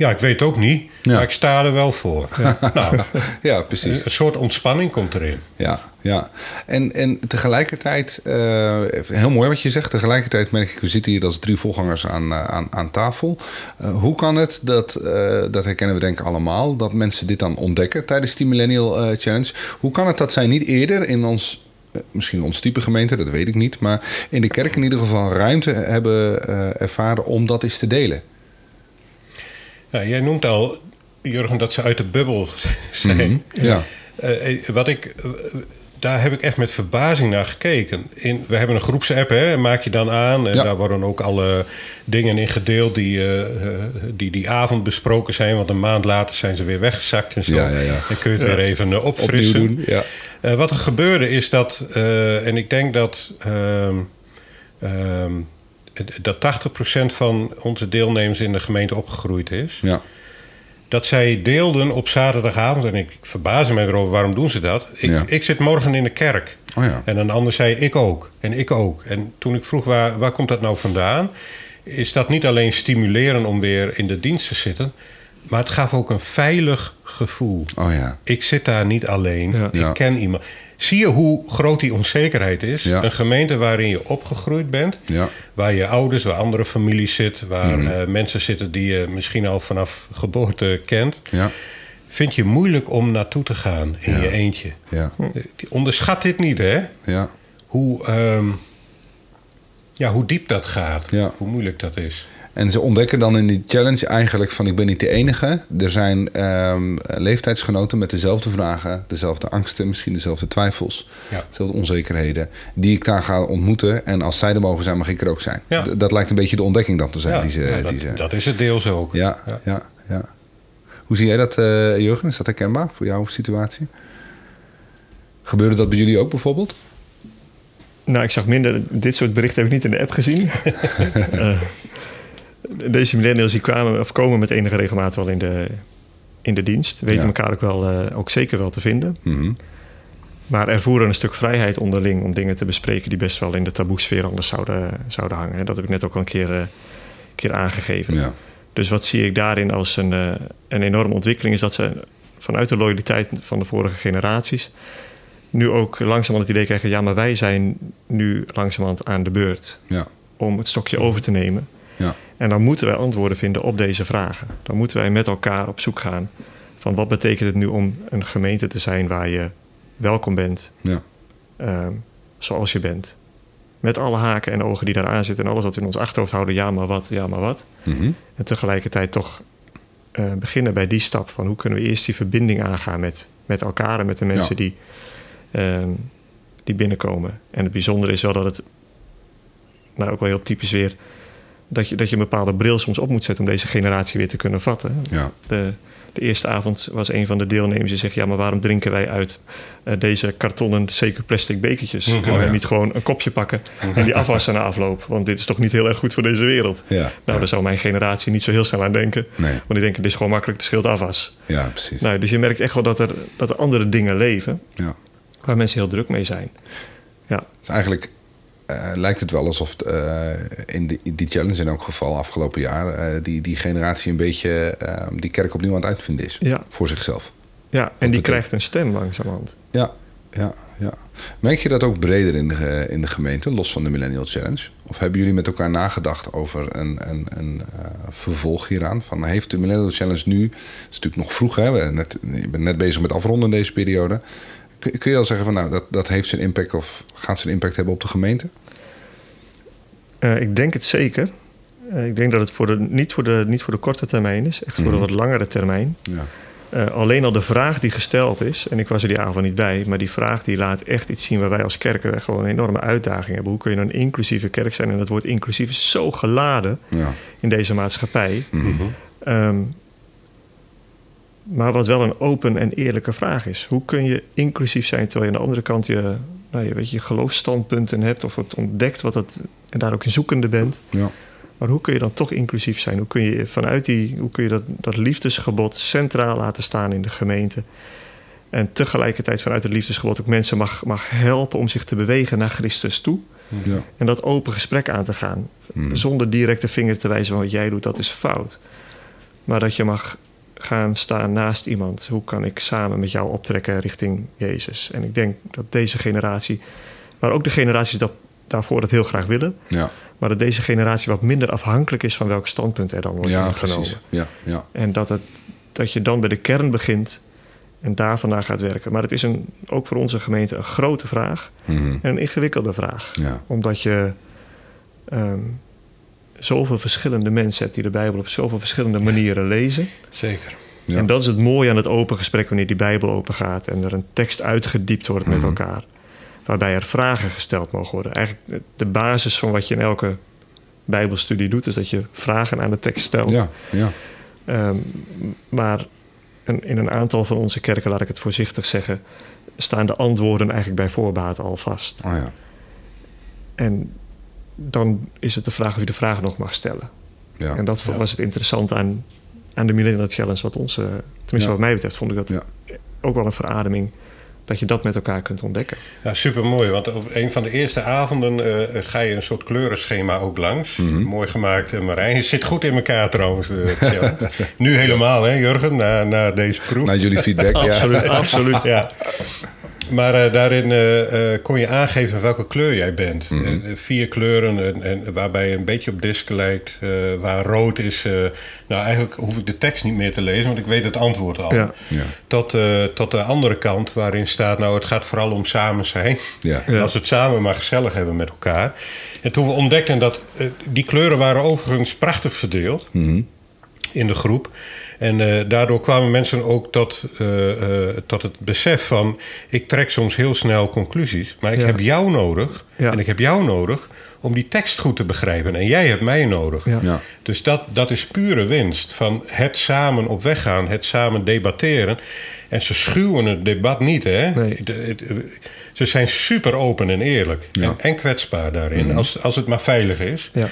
ja, ik weet ook niet, maar ik sta er wel voor. Ja, (laughs) nou, (laughs) ja precies. Een soort ontspanning komt erin. Ja, ja. En, en tegelijkertijd, uh, heel mooi wat je zegt, tegelijkertijd merk ik, we zitten hier als drie volgangers aan, eh, aan, aan tafel. Uh, hoe kan het, dat, uh, dat herkennen we denk ik allemaal, dat mensen dit dan ontdekken tijdens die Millennial Challenge. Hoe kan het dat zij niet eerder in ons misschien ons type gemeente, dat weet ik niet. Maar in de kerk in ieder geval ruimte hebben ervaren om dat eens te delen. Ja, jij noemt al, Jurgen, dat ze uit de bubbel zijn. Mhm, ja. Uh, wat ik, eh, daar heb ik echt met verbazing naar gekeken. In, we hebben een groepsapp, hè, maak je dan aan. En daar worden ook alle dingen in gedeeld die, uh, die die avond besproken zijn. Want een maand later zijn ze weer weggezakt en zo. Ja, ja, Dan kun je het weer even opfrissen. Doen, ja. wat er gebeurde is dat, en ik denk dat... Ehm, ehm, dat 80% van onze deelnemers in de gemeente opgegroeid is. Ja. Dat zij deelden op zaterdagavond, en ik, verbaas me erover, waarom doen ze dat? Ik, ik zit morgen in de kerk. Oh ja. En een ander zei, ik ook. En ik ook. En toen ik vroeg, waar, waar komt dat nou vandaan? Is dat niet alleen stimuleren om weer in de dienst te zitten... Maar het gaf ook een veilig gevoel. Oh ja. Ik zit daar niet alleen. Ik ken iemand. Zie je hoe groot die onzekerheid is? Een gemeente waarin je opgegroeid bent, ja. waar je ouders, waar andere families zitten, waar mhm. eh, mensen zitten die je misschien al vanaf geboorte kent. Ja. Vind je moeilijk om naartoe te gaan in je eentje? Ja. Onderschat dit niet, hè? Ja. Hoe, um, ja, hoe diep dat gaat, hoe moeilijk dat is. En ze ontdekken dan in die challenge eigenlijk van ik ben niet de enige. Er zijn um, leeftijdsgenoten met dezelfde vragen, dezelfde angsten, misschien dezelfde twijfels, ja. dezelfde onzekerheden, die ik daar ga ontmoeten. En als zij er mogen zijn, mag ik er ook zijn. Ja. Dat lijkt een beetje de ontdekking dan te zijn. Ja, die ze, dat, die ze... dat is het deels ook. Ja, ja. Ja, Hoe zie jij dat, uh, Jurgen? Is dat herkenbaar voor jouw situatie? Gebeurde dat bij jullie ook bijvoorbeeld? Nou, ik zag minder. Dit soort berichten heb ik niet in de app gezien. uh, (laughs) deze millennials die kwamen, of komen met enige regelmaat wel in de, in de dienst. Weten elkaar ook, wel, uh, ook zeker wel te vinden. Mm Maar ervoeren een stuk vrijheid onderling om dingen te bespreken die best wel in de taboesfeer anders zouden, zouden hangen. Dat heb ik net ook al een keer, uh, keer aangegeven. Ja. Dus wat zie ik daarin als een, uh, een enorme ontwikkeling is dat ze vanuit de loyaliteit van de vorige generaties nu ook langzamerhand het idee krijgen: ja, maar wij zijn nu langzamerhand aan de beurt ja. om het stokje over te nemen. Ja. En dan moeten wij antwoorden vinden op deze vragen. Dan moeten wij met elkaar op zoek gaan van wat betekent het nu om een gemeente te zijn waar je welkom bent, ja. Ehm, zoals je bent. Met alle haken en ogen die daar aan zitten en alles wat we in ons achterhoofd houden, ja maar wat, ja maar wat. Mhm. En tegelijkertijd toch eh, beginnen bij die stap van hoe kunnen we eerst die verbinding aangaan met, met elkaar en met de mensen die, ehm, die binnenkomen. En het bijzondere is wel dat het, nou ook wel heel typisch weer, dat je, dat je een bepaalde bril soms op moet zetten om deze generatie weer te kunnen vatten. Ja. De, de eerste avond was een van de deelnemers die zegt: Ja, maar waarom drinken wij uit uh, deze kartonnen, zeker plastic bekertjes? Mhm. Kunnen Oh, we ja. niet gewoon een kopje pakken en die afwassen na afloop? Want dit is toch niet heel erg goed voor deze wereld? Ja, Nou, ja. daar zou mijn generatie niet zo heel snel aan denken. Nee. Want die denken: Dit is gewoon makkelijk, het scheelt afwas. Ja, precies. Nou, dus je merkt echt wel dat er, dat er andere dingen leven Ja. waar mensen heel druk mee zijn. Ja, Dus eigenlijk eh, lijkt het wel alsof eh, in, de, in die challenge in elk geval afgelopen jaar... eh, die, die generatie een beetje die kerk opnieuw aan het uitvinden is. Ja. Voor zichzelf. ja en die krijgt een stem langzamerhand. Ja, ja, ja. Merk je dat ook breder in de, in de gemeente, los van de Millennial Challenge? Of hebben jullie met elkaar nagedacht over een, een, een vervolg hieraan? Van, heeft de Millennial Challenge nu, het is natuurlijk nog vroeg, hè? We net, je bent net bezig met afronden in deze periode. Kun, kun je al zeggen van, nou, dat, dat heeft zijn impact of gaat zijn impact hebben op de gemeente? Eh, ik denk het zeker. Eh, ik denk dat het voor de, niet, voor de, niet voor de korte termijn is, echt voor Mhm. de wat langere termijn. Ja, Eh, alleen al de vraag die gesteld is, en ik was er die avond niet bij, maar die vraag die laat echt iets zien waar wij als kerken gewoon een enorme uitdaging hebben. Hoe kun je nou een inclusieve kerk zijn? En dat woord inclusief is zo geladen ja. in deze maatschappij. Mhm. Ehm, maar wat wel een open en eerlijke vraag is. Hoe kun je inclusief zijn terwijl je aan de andere kant je, nou, je, weet je, geloofsstandpunten hebt of het ontdekt wat het, en daar ook in zoekende bent. ja. Maar hoe kun je dan toch inclusief zijn? Hoe kun je vanuit die, hoe kun je dat, dat liefdesgebod centraal laten staan in de gemeente? En tegelijkertijd vanuit het liefdesgebod ook mensen mag, mag helpen om zich te bewegen naar Christus toe. ja. En dat open gesprek aan te gaan. Mhm. Zonder direct de vinger te wijzen van wat jij doet, dat is fout. Maar dat je mag gaan staan naast iemand. Hoe kan ik samen met jou optrekken richting Jezus? En ik denk dat deze generatie, maar ook de generaties dat daarvoor dat heel graag willen, ja. maar dat deze generatie wat minder afhankelijk is van welk standpunt er dan wordt ja ingenomen. precies. Ja, ja. En dat, het, dat je dan bij de kern begint en daar vandaan gaat werken. Maar het is een, ook voor onze gemeente een grote vraag Mhm. en een ingewikkelde vraag. ja. Omdat je ehm, zoveel verschillende mensen hebt die de Bijbel op zoveel verschillende manieren lezen. Zeker. Ja. En dat is het mooie aan het open gesprek wanneer die Bijbel open gaat en er een tekst uitgediept wordt met Mhm. elkaar. Waarbij er vragen gesteld mogen worden. Eigenlijk de basis van wat je in elke Bijbelstudie doet, is dat je vragen aan de tekst stelt. Ja, ja. Ehm, maar in een aantal van onze kerken, laat ik het voorzichtig zeggen, staan de antwoorden eigenlijk bij voorbaat al vast. Oh ja. En dan is het de vraag of je de vraag nog mag stellen. Ja. En dat Ja. was het interessante aan, aan de Millennial Challenge, wat ons, eh, tenminste Ja. wat mij betreft, vond ik dat Ja. ook wel een verademing. Dat je dat met elkaar kunt ontdekken. Ja, super mooi. Want op een van de eerste avonden eh, ga je een soort kleurenschema ook langs. Mhm. Mooi gemaakt, eh, Marijn. Het zit goed in elkaar trouwens. eh, (laughs) nu helemaal, hè, Jurgen, na, na deze proef. Naar jullie feedback, ja. Absoluut, (laughs) absoluut. ja. Maar daarin eh, eh, kon je aangeven welke kleur jij bent. Mhm. Vier kleuren en, en waarbij je een beetje op disc lijkt. eh, waar rood is. eh, nou, eigenlijk hoef ik de tekst niet meer te lezen, want ik weet het antwoord al. Ja. Ja. Tot, eh, tot de andere kant waarin staat, nou het gaat vooral om samen zijn. Ja. Ja. Als we het samen maar gezellig hebben met elkaar. En toen we ontdekten dat eh, die kleuren waren overigens prachtig verdeeld Mhm. in de groep. En eh, daardoor kwamen mensen ook tot, eh, tot het besef van... ik trek soms heel snel conclusies, maar ik Ja. heb jou nodig... En ik heb jou nodig om die tekst goed te begrijpen. En jij hebt mij nodig. Ja. Ja. Dus dat, dat is pure winst. Van het samen op weg gaan, het samen debatteren. En ze schuwen het debat niet, hè? Nee. De- het- ze zijn super open en eerlijk. Ja. En, en kwetsbaar daarin, als, als het maar veilig is. Ja.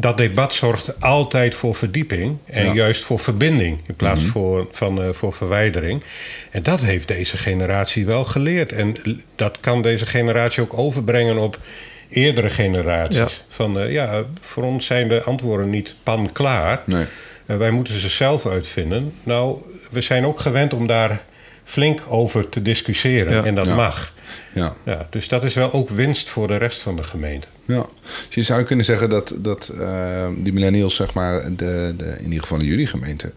Dat debat zorgt altijd voor verdieping en Ja. juist voor verbinding in plaats voor, van eh, voor verwijdering. En dat heeft deze generatie wel geleerd. En dat kan deze generatie ook overbrengen op eerdere generaties. Ja. Van eh, ja, voor ons zijn de antwoorden niet pan klaar. Nee. Eh, wij moeten ze zelf uitvinden. Nou, we zijn ook gewend om daar flink over te discussiëren. Ja. En dat Ja. mag. Ja. Ja, dus dat is wel ook winst voor de rest van de gemeente. Ja, dus je zou kunnen zeggen dat, dat eh, die millennials, zeg maar, de, de, in ieder geval in jullie gemeente,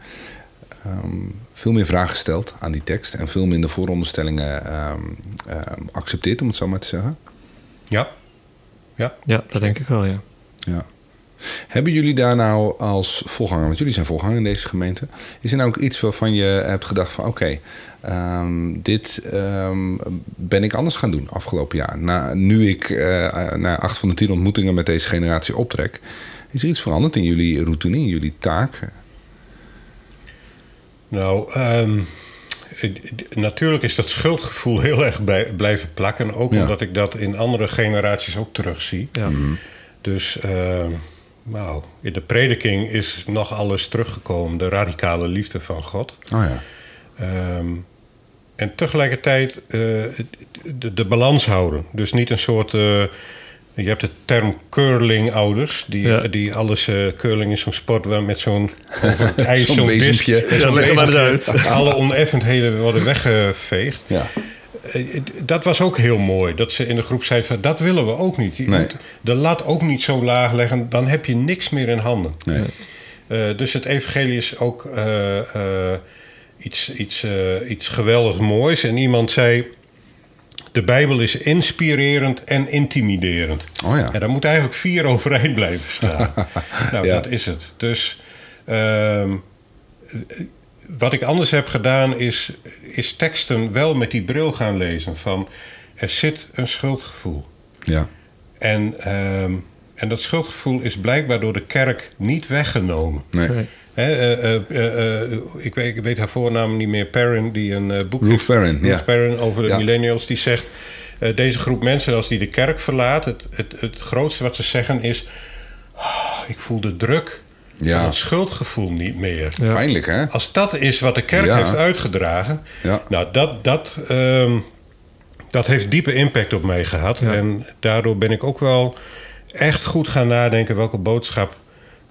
ehm, veel meer vragen stelt aan die tekst en veel minder vooronderstellingen ehm, ehm, accepteert, om het zo maar te zeggen. Ja. Ja. ja, dat denk ik wel, ja. Ja. Hebben jullie daar nou als voorganger, want jullie zijn voorganger in deze gemeente, is er nou ook iets waarvan je hebt gedacht van oké, ehm, dit ehm, ben ik anders gaan doen afgelopen jaar. Na, nu ik uh, na acht van de tien ontmoetingen met deze generatie optrek, is er iets veranderd in jullie routine, in jullie taak? Nou, um, natuurlijk is dat schuldgevoel heel erg bij, blijven plakken. Ook omdat ik dat in andere generaties ook terugzie. Ja. Mhm. Dus uh, nou, in de prediking is nog alles teruggekomen. De radicale liefde van God. Oh ja. Um, en tegelijkertijd uh, de, de, balans houden. Dus niet een soort... Uh, je hebt de term curling-ouders. Die, die alles... Uh, curling is zo'n sport waar met zo'n... (laughs) Ijs, zo'n bezempje. Ja, leg maar eens uit. Alle oneffendheden worden weggeveegd. Ja. Dat was ook heel mooi. Dat ze in de groep zeiden van... dat willen we ook niet. Je nee. moet de lat ook niet zo laag leggen. Dan heb je niks meer in handen. Nee. Uh, dus het evangelie is ook... Uh, uh, iets, iets, iets geweldig moois. En iemand zei de Bijbel is inspirerend en intimiderend. Oh ja. En daar moet eigenlijk vier (laughs) overeind blijven staan. (laughs) nou, ja. dat is het. Dus uh, wat ik anders heb gedaan is, is teksten wel met die bril gaan lezen. Van er zit een schuldgevoel. Ja. En, uh, en dat schuldgevoel is blijkbaar door de kerk niet weggenomen. Nee. nee. He, uh, uh, ik, weet, ik weet haar voornaam niet meer. Perrin, die een boek Ruth Perrin, Ruth ja. Perrin over de ja. millennials, die zegt... deze groep mensen, als die de kerk verlaat... het, het, het grootste wat ze zeggen is... Oh, ik voel de druk ja. van het schuldgevoel niet meer. Ja. Pijnlijk, hè? Als dat is wat de kerk heeft uitgedragen... nou, dat, dat, um, dat heeft diepe impact op mij gehad. En daardoor ben ik ook wel echt goed gaan nadenken... welke boodschap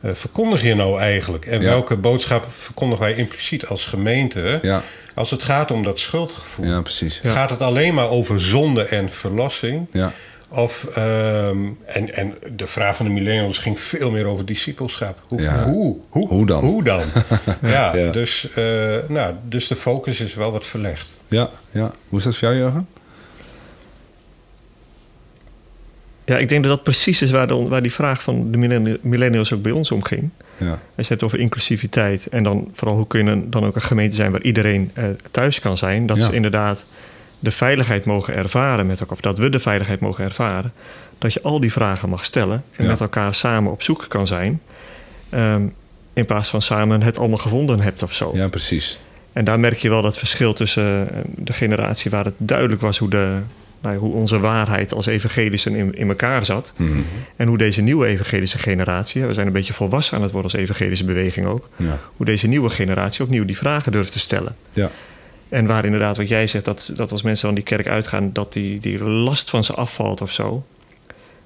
uh, verkondig je nou eigenlijk? En Ja. welke boodschap verkondigen wij impliciet als gemeente? Ja. Als het gaat om dat schuldgevoel. Ja, precies. Gaat het alleen maar over zonde en verlossing? Ja. Of, um, en, en de vraag van de millennials ging veel meer over discipelschap. Hoe, Ja. hoe, hoe, Hoe dan? Hoe dan? (laughs) ja, Ja. Dus, uh, nou, dus de focus is wel wat verlegd. Ja, ja. Hoe is dat voor jou, Jurgen? Ja, ik denk dat dat precies is waar, de, waar die vraag van de millenni- millennials ook bij ons om ging. Ja. Als je het hebt over inclusiviteit en dan vooral hoe kun je dan ook een gemeente zijn waar iedereen eh, thuis kan zijn. Dat Ja. ze inderdaad de veiligheid mogen ervaren met elkaar, of dat we de veiligheid mogen ervaren. Dat je al die vragen mag stellen en Ja. met elkaar samen op zoek kan zijn. Ehm, in plaats van samen het allemaal gevonden hebt of zo. ja, precies. En daar merk je wel dat verschil tussen eh, de generatie waar het duidelijk was hoe, de, nou, hoe onze waarheid als evangelischen in, in elkaar zat. Mhm. En hoe deze nieuwe evangelische generatie, we zijn een beetje volwassen aan het worden als evangelische beweging ook. Ja. Hoe deze nieuwe generatie opnieuw die vragen durft te stellen. Ja. En waar inderdaad wat jij zegt, dat, dat als mensen van die kerk uitgaan, dat die, die last van ze afvalt of zo.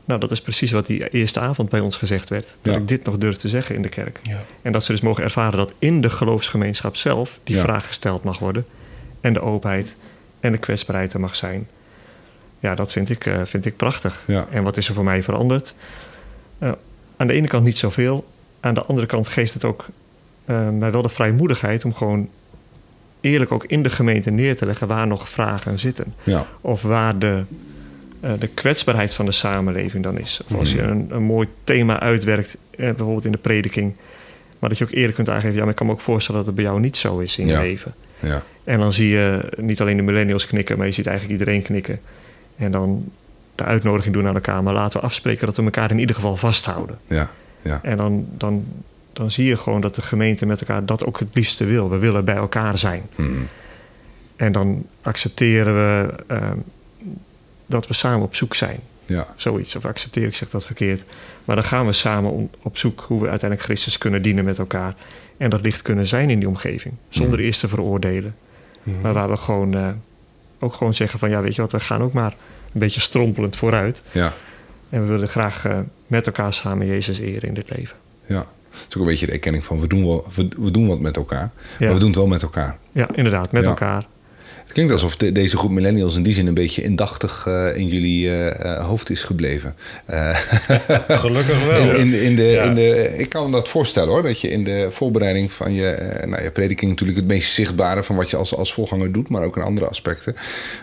Nou, dat is precies wat die eerste avond bij ons gezegd werd. Dat Ja. ik dit nog durf te zeggen in de kerk. Ja. En dat ze dus mogen ervaren dat in de geloofsgemeenschap zelf die Ja. vraag gesteld mag worden. En de openheid en de kwetsbaarheid er mag zijn. Ja, dat vind ik, eh, vind ik prachtig. En wat is er voor mij veranderd? Eh, aan de ene kant niet zoveel. Aan de andere kant geeft het ook eh, mij wel de vrijmoedigheid om gewoon eerlijk ook in de gemeente neer te leggen waar nog vragen zitten. Ja. Of waar de, eh, de kwetsbaarheid van de samenleving dan is. Of als je een, een mooi thema uitwerkt, eh, bijvoorbeeld in de prediking. Maar dat je ook eerlijk kunt aangeven, ja, maar ik kan me ook voorstellen dat het bij jou niet zo is in Ja. je leven. Ja. En dan zie je niet alleen de millennials knikken, maar je ziet eigenlijk iedereen knikken. En dan de uitnodiging doen aan elkaar, maar laten we afspreken dat we elkaar in ieder geval vasthouden. Ja. Ja. En dan, dan, dan zie je gewoon dat de gemeente met elkaar dat ook het liefste wil. We willen bij elkaar zijn. Mhm. En dan accepteren we ehm, dat we samen op zoek zijn. Ja. Zoiets. Of accepteer ik zeg dat verkeerd. Maar dan gaan we samen om- op zoek hoe we uiteindelijk Christus kunnen dienen met elkaar. En dat licht kunnen zijn in die omgeving. Zonder eerst te veroordelen. Maar waar we gewoon eh, ook gewoon zeggen van ja, weet je wat, we gaan ook maar een beetje strompelend vooruit. Ja. En we willen graag eh, met elkaar samen Jezus eren in dit leven. Ja. Het is ook een beetje de erkenning van we doen, wel, we, we doen wat met elkaar. Ja. Maar we doen het wel met elkaar. Ja, inderdaad, met Ja. elkaar. Het klinkt alsof de- deze groep millennials in die zin een beetje indachtig eh, in jullie eh, eh, hoofd is gebleven. Eh, Gelukkig wel. in, in, in de, Ja. in de, ik kan me dat voorstellen hoor, dat je in de voorbereiding van je, nou, je prediking natuurlijk het meest zichtbare van wat je als, als voorganger doet, maar ook in andere aspecten,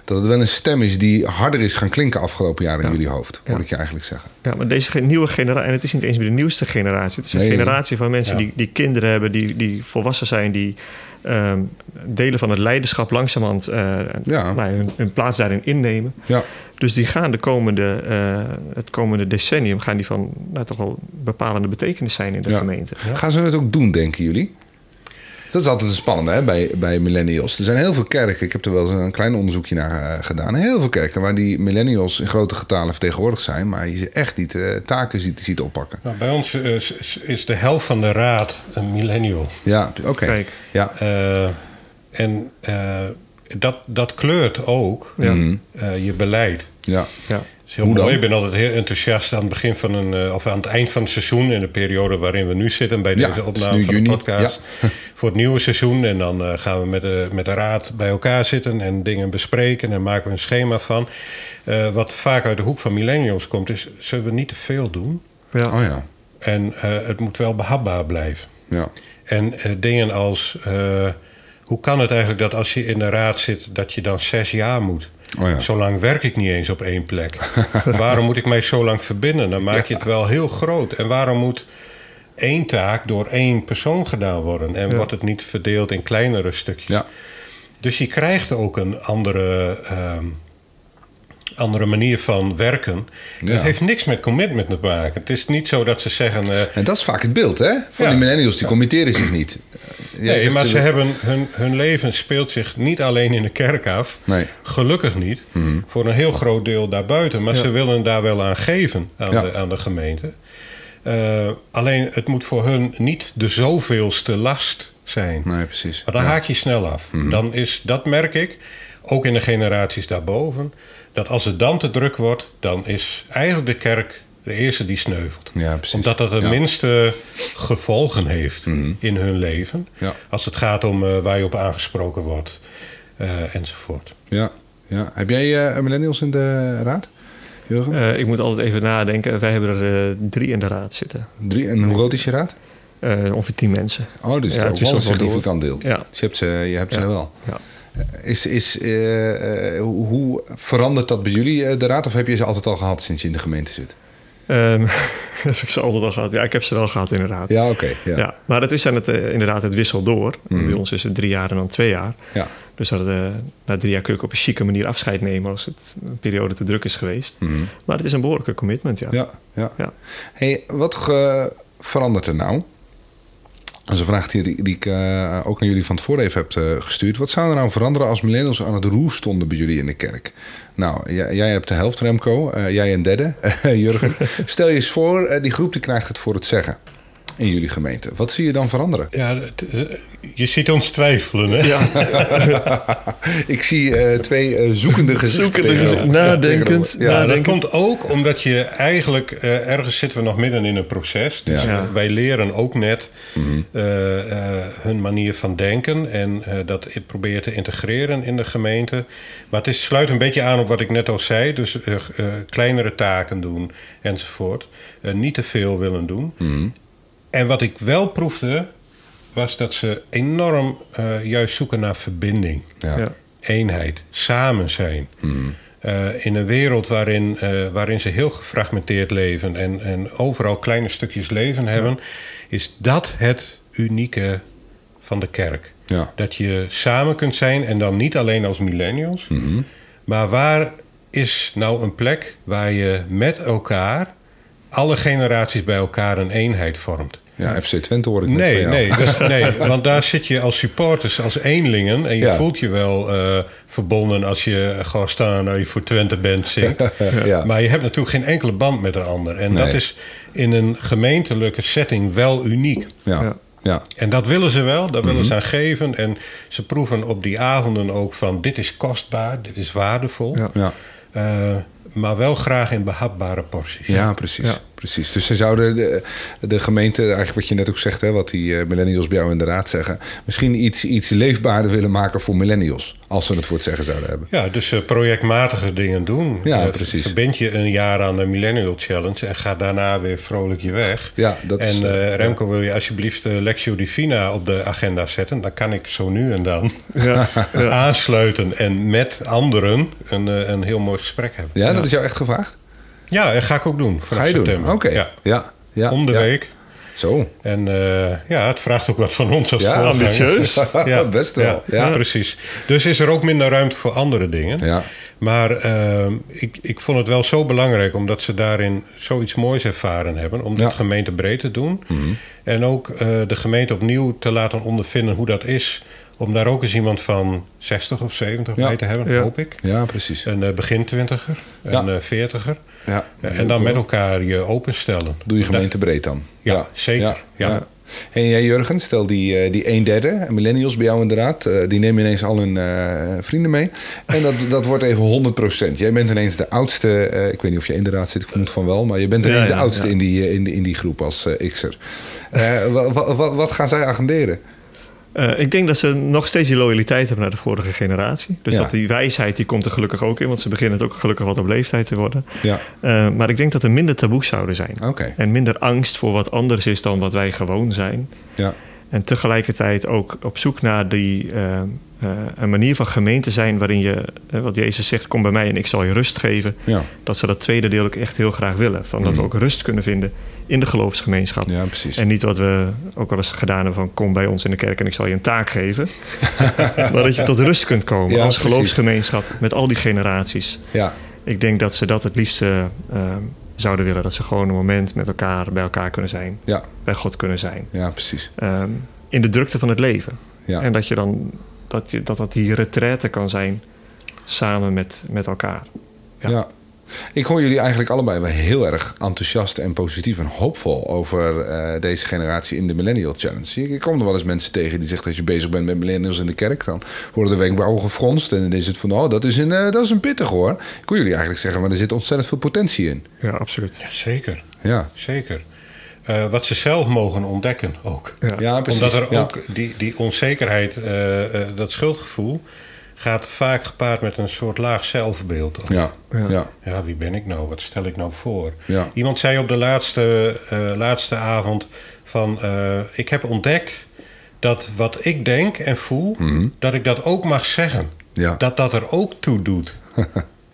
dat het wel een stem is die harder is gaan klinken afgelopen jaar in Ja. jullie hoofd, hoor Ja. ik je eigenlijk zeggen. Ja, maar deze nieuwe generatie, en het is niet eens meer de nieuwste generatie. Het is een Nee. generatie van mensen Ja. die, die kinderen hebben, die, die volwassen zijn, die ehm, delen van het leiderschap langzamerhand eh Ja. hun, hun plaats daarin innemen. Ja, Dus die gaan de komende, eh, het komende decennium gaan die van nou, toch wel bepalende betekenis zijn in de Ja. gemeente. Gaan ze het ook doen, denken jullie? Dat is altijd een spannende hè, bij, bij millennials. Er zijn heel veel kerken, ik heb er wel eens een klein onderzoekje naar eh, gedaan. Heel veel kerken waar die millennials in grote getalen vertegenwoordigd zijn, maar je ze echt niet eh, taken ziet, ziet oppakken. Nou, bij ons eh, is- is- is de helft van de raad een millennial. Ja, oké. Ja. Eh, en eh, dat, dat kleurt ook Ja. Eh, je beleid. ja. Ja. Het is heel Hoe dan? mooi. Ik ben altijd heel enthousiast aan het begin van een, eh, of aan het eind van het seizoen, in de periode waarin we nu zitten bij deze opname van juni, de podcast. (laughs) Voor het nieuwe seizoen. En dan eh, gaan we met de, met de raad bij elkaar zitten en dingen bespreken en maken we een schema van. Eh, wat vaak uit de hoek van millennials komt, is zullen we niet te veel doen. Ja. Oh ja. En eh, het moet wel behapbaar blijven. Ja. En eh, dingen als, eh, hoe kan het eigenlijk dat als je in de raad zit, dat je dan zes jaar moet? Oh ja. Zo lang werk ik niet eens op één plek. (laughs) waarom moet ik mij zo lang verbinden? Dan maak je het wel heel groot. En waarom moet één taak door één persoon gedaan worden? En wordt het niet verdeeld in kleinere stukjes? Ja. Dus je krijgt ook een andere, ehm, andere manier van werken. Ja. Het heeft niks met commitment te maken. Het is niet zo dat ze zeggen... eh, En dat is vaak het beeld, hè? Van Ja. die millennials, die committeren zich niet. Jij nee, maar ze hebben, hun, hun leven speelt zich niet alleen in de kerk af. Nee. Gelukkig niet. Voor een heel groot deel daarbuiten. Maar Ja. ze willen daar wel aan geven aan, Ja. de, aan de gemeente. Eh, alleen het moet voor hun niet de zoveelste last zijn. Nee, precies. Maar dan Ja. haak je snel af. Dan is, dat merk ik, ook in de generaties daarboven... dat als het dan te druk wordt... dan is eigenlijk de kerk de eerste die sneuvelt. Ja, precies. Omdat dat de Ja. minste gevolgen heeft Mhm. in hun leven. Ja. Als het gaat om eh, waar je op aangesproken wordt eh, enzovoort. Ja. ja. Heb jij eh, millennials in de raad, Jurgen? Eh, ik moet altijd even nadenken. Wij hebben er drie in de raad zitten. Drie. En hoe groot is je raad? Eh, ongeveer tien mensen. Oh, dus Ja, het ook wel een significant deel. Ja. Dus je hebt ze, je hebt ze wel. Ja. Is, is, eh, eh, hoe, verandert dat bij jullie, eh, de raad? Of heb je ze altijd al gehad sinds je in de gemeente zit? Ehm, (laughs) heb ik ze altijd al gehad? Ja, ik heb ze wel gehad inderdaad. Ja, oké. ja. Ja. maar het is aan het, inderdaad, het wisselt door. Mhm. Bij ons is het drie jaar en dan twee jaar. Ja. Dus dat, na drie jaar kun je op een chique manier afscheid nemen als het een periode te druk is geweest. Mhm. Maar het is een behoorlijke commitment, ja. Ja, ja. Ja. Hey, wat verandert er nou? Dat is een vraag die, die ik eh, ook aan jullie van tevoren even heb eh, gestuurd. Wat zou er nou veranderen als millennials aan het roer stonden bij jullie in de kerk? Nou, jij, hebt de helft, Remco. eh, jij een derde, (laughs) Jurgen. Stel je eens voor, die groep die krijgt het voor het zeggen in jullie gemeente. Wat zie je dan veranderen? Ja, eh, je ziet ons twijfelen, hè? Ja, (laughs) Ik zie eh, twee eh, zoekende gezichten. Zoekende gezichten. Nadenkend. Ja, dat komt ook omdat je eigenlijk... eh, ergens zitten we nog midden in een proces. Dus Ja. Ja. wij leren ook net Mhm. eh, eh, hun manier van denken... en eh, dat proberen te integreren in de gemeente. Maar het is, sluit een beetje aan op wat ik net al zei. Dus eh, eh, kleinere taken doen enzovoort. Eh, niet te veel willen doen. Mhm. En wat ik wel proefde... was dat ze enorm eh, juist zoeken naar verbinding Ja. ja. eenheid, samen zijn. Mhm. Eh, in een wereld waarin, eh, waarin ze heel gefragmenteerd leven en, en overal kleine stukjes leven hebben, is dat het unieke van de kerk. Ja. Dat je samen kunt zijn en dan niet alleen als millennials, Mhm. maar waar is nou een plek waar je met elkaar, alle generaties bij elkaar een eenheid vormt? Ja, FC Twente hoor ik van Nee, jou. nee, dus, nee, (laughs) want daar zit je als supporters, als eenlingen. En je Ja. voelt je wel eh, verbonden als je gewoon staan als je voor Twente bent zingt. (laughs) Ja. Maar je hebt natuurlijk geen enkele band met de ander. En Nee. dat is in een gemeentelijke setting wel uniek. Ja. Ja. Ja. En dat willen ze wel, daar Mhm. willen ze aan geven. En ze proeven op die avonden ook van dit is kostbaar, dit is waardevol. Ja. Ja. Eh, maar wel graag in behapbare porties. Ja, precies. Ja. Precies. Dus ze zouden de, de gemeente, eigenlijk wat je net ook zegt, hè, wat die uh, millennials bij jou inderdaad zeggen, misschien iets, iets leefbaarder willen maken voor millennials. Als ze het voor het zeggen zouden hebben. Ja, dus uh, projectmatige dingen doen. Ja, precies. Verbind je een jaar aan de Millennial Challenge en ga daarna weer vrolijk je weg. Ja, dat en is, uh, Remco, wil je alsjeblieft Lectio Divina op de agenda zetten? Dan kan ik zo nu en dan (laughs) ja, ja. aansluiten en met anderen een, een heel mooi gesprek hebben. Ja, dat is jou echt gevraagd? Ja, dat ga ik ook doen. Ga je september. doen? Oké. Okay. Ja. Ja. ja. Om de week. Zo. En uh, ja, het vraagt ook wat van ons als ja, ambitieus. (laughs) ja, (laughs) best wel. Ja, ja, precies. Dus is er ook minder ruimte voor andere dingen. Ja. Maar uh, ik, ik vond het wel zo belangrijk, omdat ze daarin zoiets moois ervaren hebben, om dit gemeentebreed te doen. Mm -hmm. En ook uh, de gemeente opnieuw te laten ondervinden hoe dat is om daar ook eens iemand van 60 of 70 Ja. bij te hebben, hoop ik. Ja, precies. Een uh, begin twintiger, een veertiger. Ja. en dan met elkaar je openstellen. Doe je gemeente breed dan. Ja, zeker. Ja. En jij Jurgen, stel die, uh, die een derde, millennials bij jou inderdaad, uh, die nemen ineens al hun uh, vrienden mee. En dat, dat wordt even 100%. Jij bent ineens de oudste, uh, ik weet niet of je in de raad zit, ik vermoed van wel, maar je bent ineens Ja, ja, de oudste ja. in, die, in, die, in die groep als uh, X'er. wat, wat, wat gaan zij agenderen? Uh, ik denk dat ze nog steeds die loyaliteit hebben naar de vorige generatie. Dus Ja. dat die wijsheid die komt er gelukkig ook in, want ze beginnen het ook gelukkig wat op leeftijd te worden. Ja, Uh, maar ik denk dat er minder taboes zouden zijn. En minder angst voor wat anders is dan wat wij gewoon zijn. Ja. En tegelijkertijd ook op zoek naar die, uh, een manier van gemeente zijn waarin je, uh, wat Jezus zegt, kom bij mij en ik zal je rust geven. Ja. Dat ze dat tweede deel ook echt heel graag willen. Van dat we ook rust kunnen vinden in de geloofsgemeenschap. ja, precies. En niet wat we ook wel eens gedaan hebben van kom bij ons in de kerk en ik zal je een taak geven. (laughs) maar dat je tot rust kunt komen Ja, als precies. geloofsgemeenschap met al die generaties. Ja, Ik denk dat ze dat het liefste uh, zouden willen. Dat ze gewoon een moment met elkaar bij elkaar kunnen zijn. ja, Bij God kunnen zijn. ja, precies. Um, in de drukte van het leven. Ja. En dat je dan dat, je, dat dat die retraite kan zijn samen met, met elkaar. Ja. Ja. Ik hoor jullie eigenlijk allebei wel heel erg enthousiast en positief en hoopvol over eh, deze generatie in de Millennial Challenge. Ik kom er wel eens mensen tegen die zeggen dat je bezig bent met millennials in de kerk. Dan worden de wenkbrauwen gefronst en dan is het van, oh, dat is een, uh, dat is een pittig hoor. Ik hoor jullie eigenlijk zeggen, maar er zit ontzettend veel potentie in. Ja, absoluut. Ja, zeker. Ja, Zeker. Uh, wat ze zelf mogen ontdekken ook. Ja. ja precies. Omdat er ja. ook die, die onzekerheid, uh, uh, dat schuldgevoel, gaat vaak gepaard met een soort laag zelfbeeld. Ja, ja. ja. ja wie ben ik nou? Wat stel ik nou voor? Ja. Iemand zei op de laatste, uh, laatste avond van... Uh, ik heb ontdekt dat wat ik denk en voel... Mhm. Dat ik dat ook mag zeggen. Ja. Dat dat er ook toe doet. (laughs)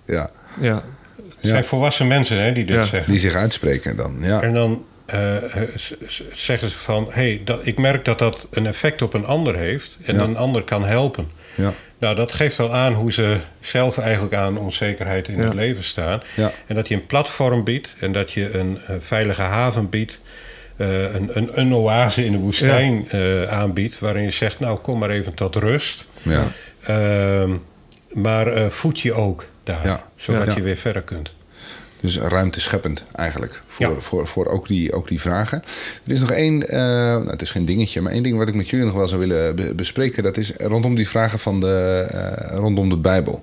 ja. Ja. Het zijn volwassen mensen hè, die dit Ja. zeggen. Die zich uitspreken dan, ja. En dan uh, zeggen ze van... hey, dat, ik merk dat dat een effect op een ander heeft... en Ja. een ander kan helpen. Ja. Nou, dat geeft al aan hoe ze zelf eigenlijk aan onzekerheid in Ja. het leven staan. Ja. En dat je een platform biedt en dat je een, uh, veilige haven biedt. Uh, een, een, een, oase in de woestijn uh, aanbiedt. Waarin je zegt, nou kom maar even tot rust. Ja. Uh, maar voed je ook daar. Zodat je weer verder kunt. Dus ruimte scheppend eigenlijk. Voor, Ja. voor, voor ook, die, ook die vragen. Er is nog één, uh, nou, het is geen dingetje, maar één ding wat ik met jullie nog wel zou willen be bespreken. Dat is rondom die vragen van de, uh, rondom de Bijbel.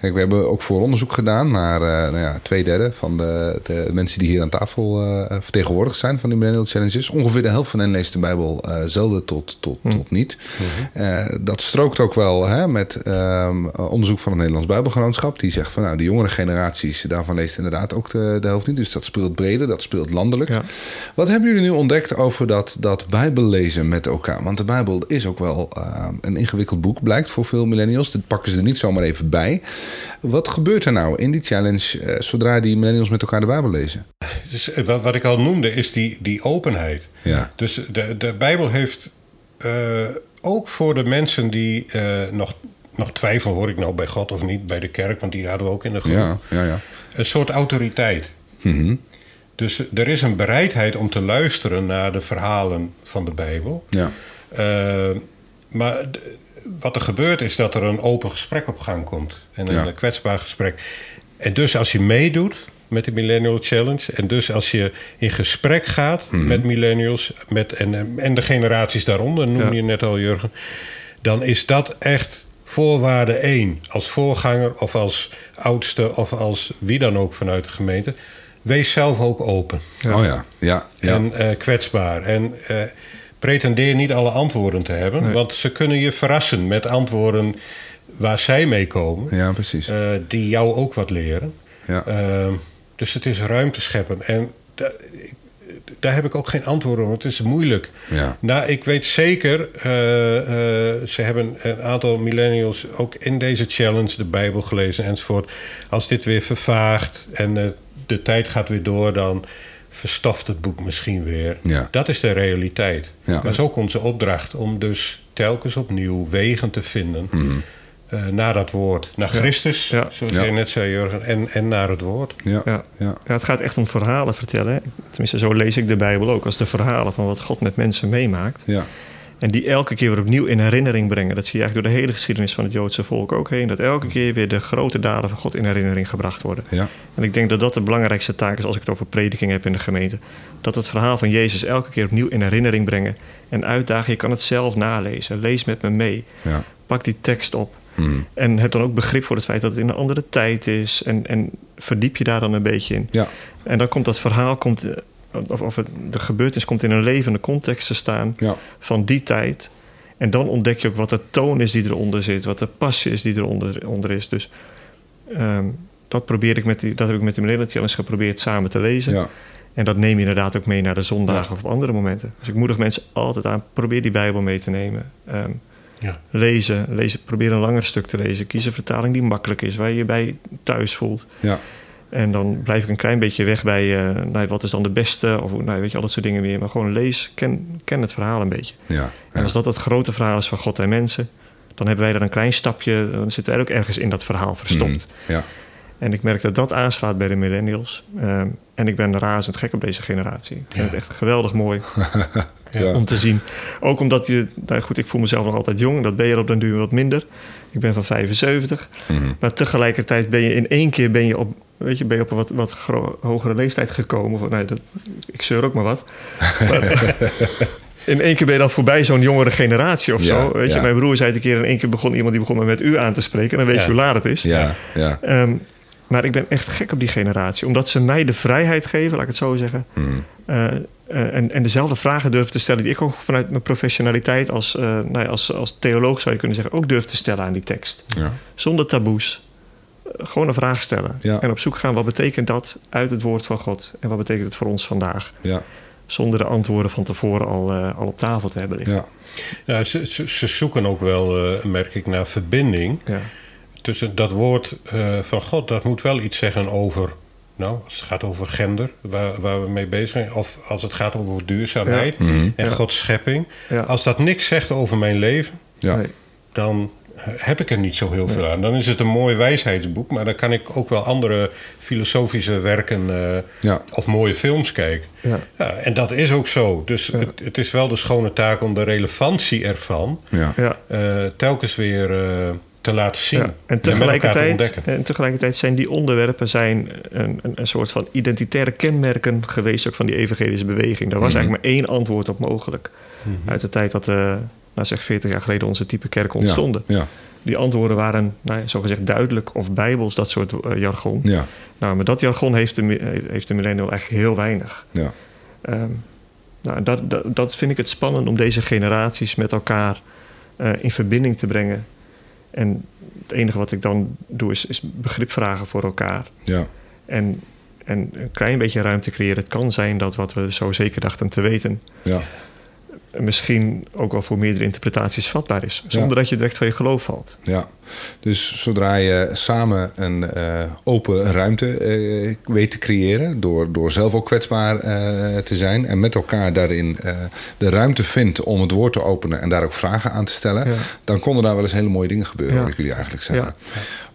Kijk, we hebben ook voor onderzoek gedaan naar uh, nou ja, twee derde van de, de, mensen die hier aan tafel uh, vertegenwoordigd zijn van die Millennial Challenges. Ongeveer de helft van hen leest de Bijbel uh, zelden tot, tot, Hm. tot niet. Uh, dat strookt ook wel hè, met um, onderzoek van het Nederlands Bijbelgenootschap. Die zegt van nou, de jongere generaties, daarvan leest inderdaad ook de, de helft niet. Dus dat speelt breder, dat speelt landelijk. Ja. Wat hebben jullie nu ontdekt over dat, dat Bijbellezen met elkaar? Want de Bijbel is ook wel uh, een ingewikkeld boek, blijkt voor veel millennials. Dat pakken ze er niet zomaar even bij. Wat gebeurt er nou in die challenge uh, zodra die millennials met elkaar de Bijbel lezen? Dus, wat, wat ik al noemde is die, die openheid. Ja. Dus de, de Bijbel heeft uh, ook voor de mensen die uh, nog, nog twijfelen... hoor ik nou bij God of niet, bij de kerk... want die hadden we ook in de groep. Ja, ja, ja. Een soort autoriteit. Mm -hmm. Dus er is een bereidheid om te luisteren naar de verhalen van de Bijbel. Ja. Uh, maar wat er gebeurt is dat er een open gesprek op gang komt. En een ja. kwetsbaar gesprek. En dus als je meedoet met de Millennial Challenge... en dus als je in gesprek gaat Mhm. mm -hmm. met millennials... Met, en, en de generaties daaronder, noem je net al Jurgen... dan is dat echt voorwaarde één. Als voorganger of als oudste of als wie dan ook vanuit de gemeente... wees zelf ook open. Oh ja, ja. ja. En eh, kwetsbaar. En eh, pretendeer niet alle antwoorden te hebben. Want ze kunnen je verrassen met antwoorden waar zij mee komen. Ja, precies. eh, die jou ook wat leren. Ja. Ehm, dus het is ruimte scheppen. En da- daar heb ik ook geen antwoord op. Het is moeilijk. Ja. Nou, ik weet zeker, eh, eh, ze hebben een aantal millennials ook in deze challenge de Bijbel gelezen enzovoort. Als dit weer vervaagt en de tijd gaat weer door, dan verstoft het boek misschien weer. Ja. Dat is de realiteit. Ja. Dat is ook onze opdracht om dus telkens opnieuw wegen te vinden. eh, naar dat woord. Naar Christus, Ja. zoals Ja. jij net zei, Jurgen. En, en naar het woord. Ja. Ja. Ja. Ja, het gaat echt om verhalen vertellen. hè. Tenminste, zo lees ik de Bijbel ook. Als de verhalen van wat God met mensen meemaakt. Ja. En die elke keer weer opnieuw in herinnering brengen. Dat zie je eigenlijk door de hele geschiedenis van het Joodse volk ook heen. Dat elke keer weer de grote daden van God in herinnering gebracht worden. Ja. En ik denk dat dat de belangrijkste taak is als ik het over prediking heb in de gemeente. Dat het verhaal van Jezus elke keer opnieuw in herinnering brengen. En uitdagen, je kan het zelf nalezen. Lees met me mee. Ja. Pak die tekst op. Hmm. En heb dan ook begrip voor het feit dat het in een andere tijd is. En, en verdiep je daar dan een beetje in. Ja. En dan komt dat verhaal, komt, eh, of, of het, de gebeurtenis komt in een levende context te staan Ja. van die tijd. En dan ontdek je ook wat de toon is die eronder zit, wat de passie is die eronder onder is. Dus ehm, dat, probeer ik met die, dat heb ik met de Millennial Challenge geprobeerd samen te lezen. Ja. En dat neem je inderdaad ook mee naar de zondagen of op andere momenten. Dus ik moedig mensen altijd aan, probeer die Bijbel mee te nemen. Ehm, Ja. lezen, lezen, probeer een langer stuk te lezen. Kies een vertaling die makkelijk is, waar je je bij thuis voelt. Ja. En dan blijf ik een klein beetje weg bij eh, nou, wat is dan de beste, of nou, weet je, al dat soort dingen meer. Maar gewoon lees, ken, ken het verhaal een beetje. Ja. En als dat het grote verhaal is van God en mensen, dan hebben wij daar een klein stapje, dan zitten wij ook ergens in dat verhaal verstopt. Hmm. Ja. En ik merk dat dat aanslaat bij de millennials. Ehm, en ik ben razend gek op deze generatie. Ik vind Ja. het echt geweldig mooi (laughs) Ja. om te zien. Ook omdat je, nou goed, ik voel mezelf nog altijd jong. Dat ben je er op den duur wat minder. Ik ben van 75. Mhm. Maar tegelijkertijd ben je in één keer ben je op, weet je, ben je op een wat, wat hogere leeftijd gekomen. Van, nee, dat, ik zeur ook maar wat. Maar, (laughs) in één keer ben je dan voorbij zo'n jongere generatie of Ja, zo. Weet ja. je, mijn broer zei het een keer in één keer begon iemand die begon me met u aan te spreken. En dan weet je hoe laat het is. Ja. Ja. Ehm, maar ik ben echt gek op die generatie. Omdat ze mij de vrijheid geven, laat ik het zo zeggen. Hmm. Eh, eh, en, en dezelfde vragen durven te stellen die ik ook vanuit mijn professionaliteit als, eh, nou ja, als, als theoloog zou je kunnen zeggen, ook durf te stellen aan die tekst. Ja. Zonder taboes. Gewoon een vraag stellen. Ja. En op zoek gaan, wat betekent dat uit het woord van God? En wat betekent het voor ons vandaag? Ja. Zonder de antwoorden van tevoren al, eh, al op tafel te hebben liggen. Ja. Ja, ze, ze, ze zoeken ook wel, eh, merk ik, naar verbinding. Ja. tussen dat woord eh, van God, dat moet wel iets zeggen over. Nou, als het gaat over gender, waar, waar we mee bezig zijn. Of als het gaat over duurzaamheid Ja. Mhm. en Ja. Gods schepping. Ja. Als dat niks zegt over mijn leven. Nee. dan heb ik er niet zo heel veel aan. Dan is het een mooi wijsheidsboek, maar dan kan ik ook wel andere filosofische werken eh, Ja. of mooie films kijken. Ja. Ja, en dat is ook zo. Dus Ja. het, het is wel de schone taak om de relevantie ervan eh, telkens weer eh, te laten zien. Ja, en, tegelijkertijd, ontdekken. en tegelijkertijd zijn die onderwerpen zijn een, een, een soort van identitaire kenmerken geweest ook van die evangelische beweging. Daar was Mhm. eigenlijk maar één antwoord op mogelijk. Uit de tijd dat, eh nou zeg 40 jaar geleden, onze type kerk ontstonden. Ja. Die antwoorden waren, nou, zogezegd duidelijk of bijbels, dat soort eh, jargon. Ja. Nou, maar dat jargon heeft de, mi- heeft de millennial eigenlijk heel weinig. Ja. Ehm, nou, dat, dat, dat vind ik het spannend om deze generaties met elkaar eh, in verbinding te brengen. En het enige wat ik dan doe is, is begrip vragen voor elkaar. Ja. En, en een klein beetje ruimte creëren. Het kan zijn dat wat we zo zeker dachten te weten... Ja. Misschien ook wel voor meerdere interpretaties vatbaar is. Zonder dat je direct van je geloof valt. Ja, dus zodra je samen een eh, open ruimte eh, weet te creëren, door, door zelf ook kwetsbaar eh, te zijn en met elkaar daarin de ruimte vindt om het woord te openen en daar ook vragen aan te stellen, Ja. dan konden daar wel eens hele mooie dingen gebeuren, Ja. ik jullie eigenlijk zeggen.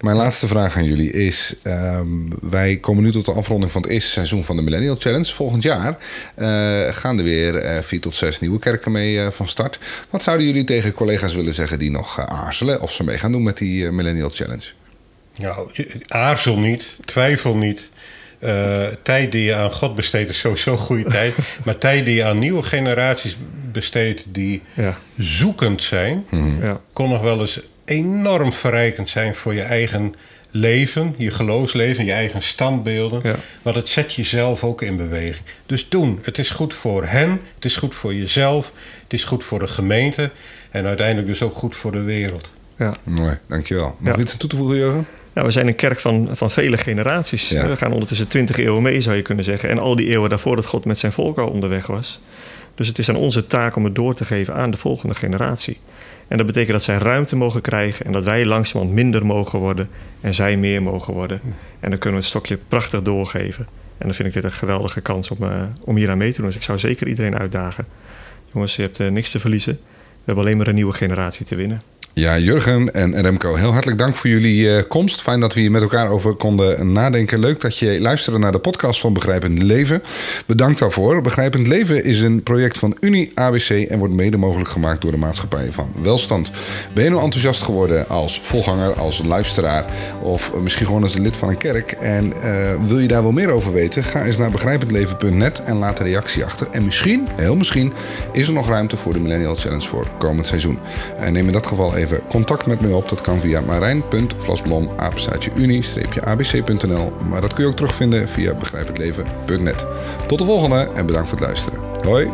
Mijn laatste vraag aan jullie is: ehm, wij komen nu tot de afronding van het eerste seizoen van de Millennial Challenge. Volgend jaar eh, gaan er weer eh, vier tot zes nieuwe kerken mee eh, van start. Wat zouden jullie tegen collega's willen zeggen die nog aarzelen of ze mee gaan doen met die Millennial Challenge? Nou, aarzel niet, twijfel niet. Eh, tijd die je aan God besteedt is sowieso goede tijd. (laughs) Maar tijd die je aan nieuwe generaties besteedt die Ja, zoekend zijn, Mhm. ja, kon nog wel eens enorm verrijkend zijn voor je eigen leven, je geloofsleven, je eigen standbeelden. Ja. Maar het zet jezelf ook in beweging. Dus doen. Het is goed voor hen, het is goed voor jezelf, het is goed voor de gemeente en uiteindelijk dus ook goed voor de wereld. Ja. Mooi, dankjewel. Nog Ja. iets aan toe te voegen, Jurgen? Nou, we zijn een kerk van, van vele generaties. Ja. We gaan ondertussen twintig eeuwen mee, zou je kunnen zeggen. En al die eeuwen daarvoor dat God met zijn volk al onderweg was. Dus het is aan onze taak om het door te geven aan de volgende generatie. En dat betekent dat zij ruimte mogen krijgen en dat wij langzamerhand minder mogen worden en zij meer mogen worden. En dan kunnen we het stokje prachtig doorgeven. En dan vind ik dit een geweldige kans om, eh, om hier aan mee te doen. Dus ik zou zeker iedereen uitdagen. Jongens, je hebt eh, niks te verliezen. We hebben alleen maar een nieuwe generatie te winnen. Ja, Jurgen en Remco, heel hartelijk dank voor jullie eh, komst. Fijn dat we hier met elkaar over konden nadenken. Leuk dat je luisterde naar de podcast van Begrijpend Leven. Bedankt daarvoor. Begrijpend Leven is een project van Unie ABC en wordt mede mogelijk gemaakt door de maatschappij van welstand. Ben je nou enthousiast geworden als volganger, als luisteraar of misschien gewoon als lid van een kerk en eh, wil je daar wel meer over weten? Ga eens naar begrijpendleven.net en laat een reactie achter. En misschien, heel misschien, is er nog ruimte voor de Millennial Challenge voor komend seizoen. En neem in dat geval even contact met me op. Dat kan via marijn.vlasblom, apenstaatje unie-abc.nl. Maar dat kun je ook terugvinden via begrijpendleven.net. Tot de volgende en bedankt voor het luisteren. Hoi!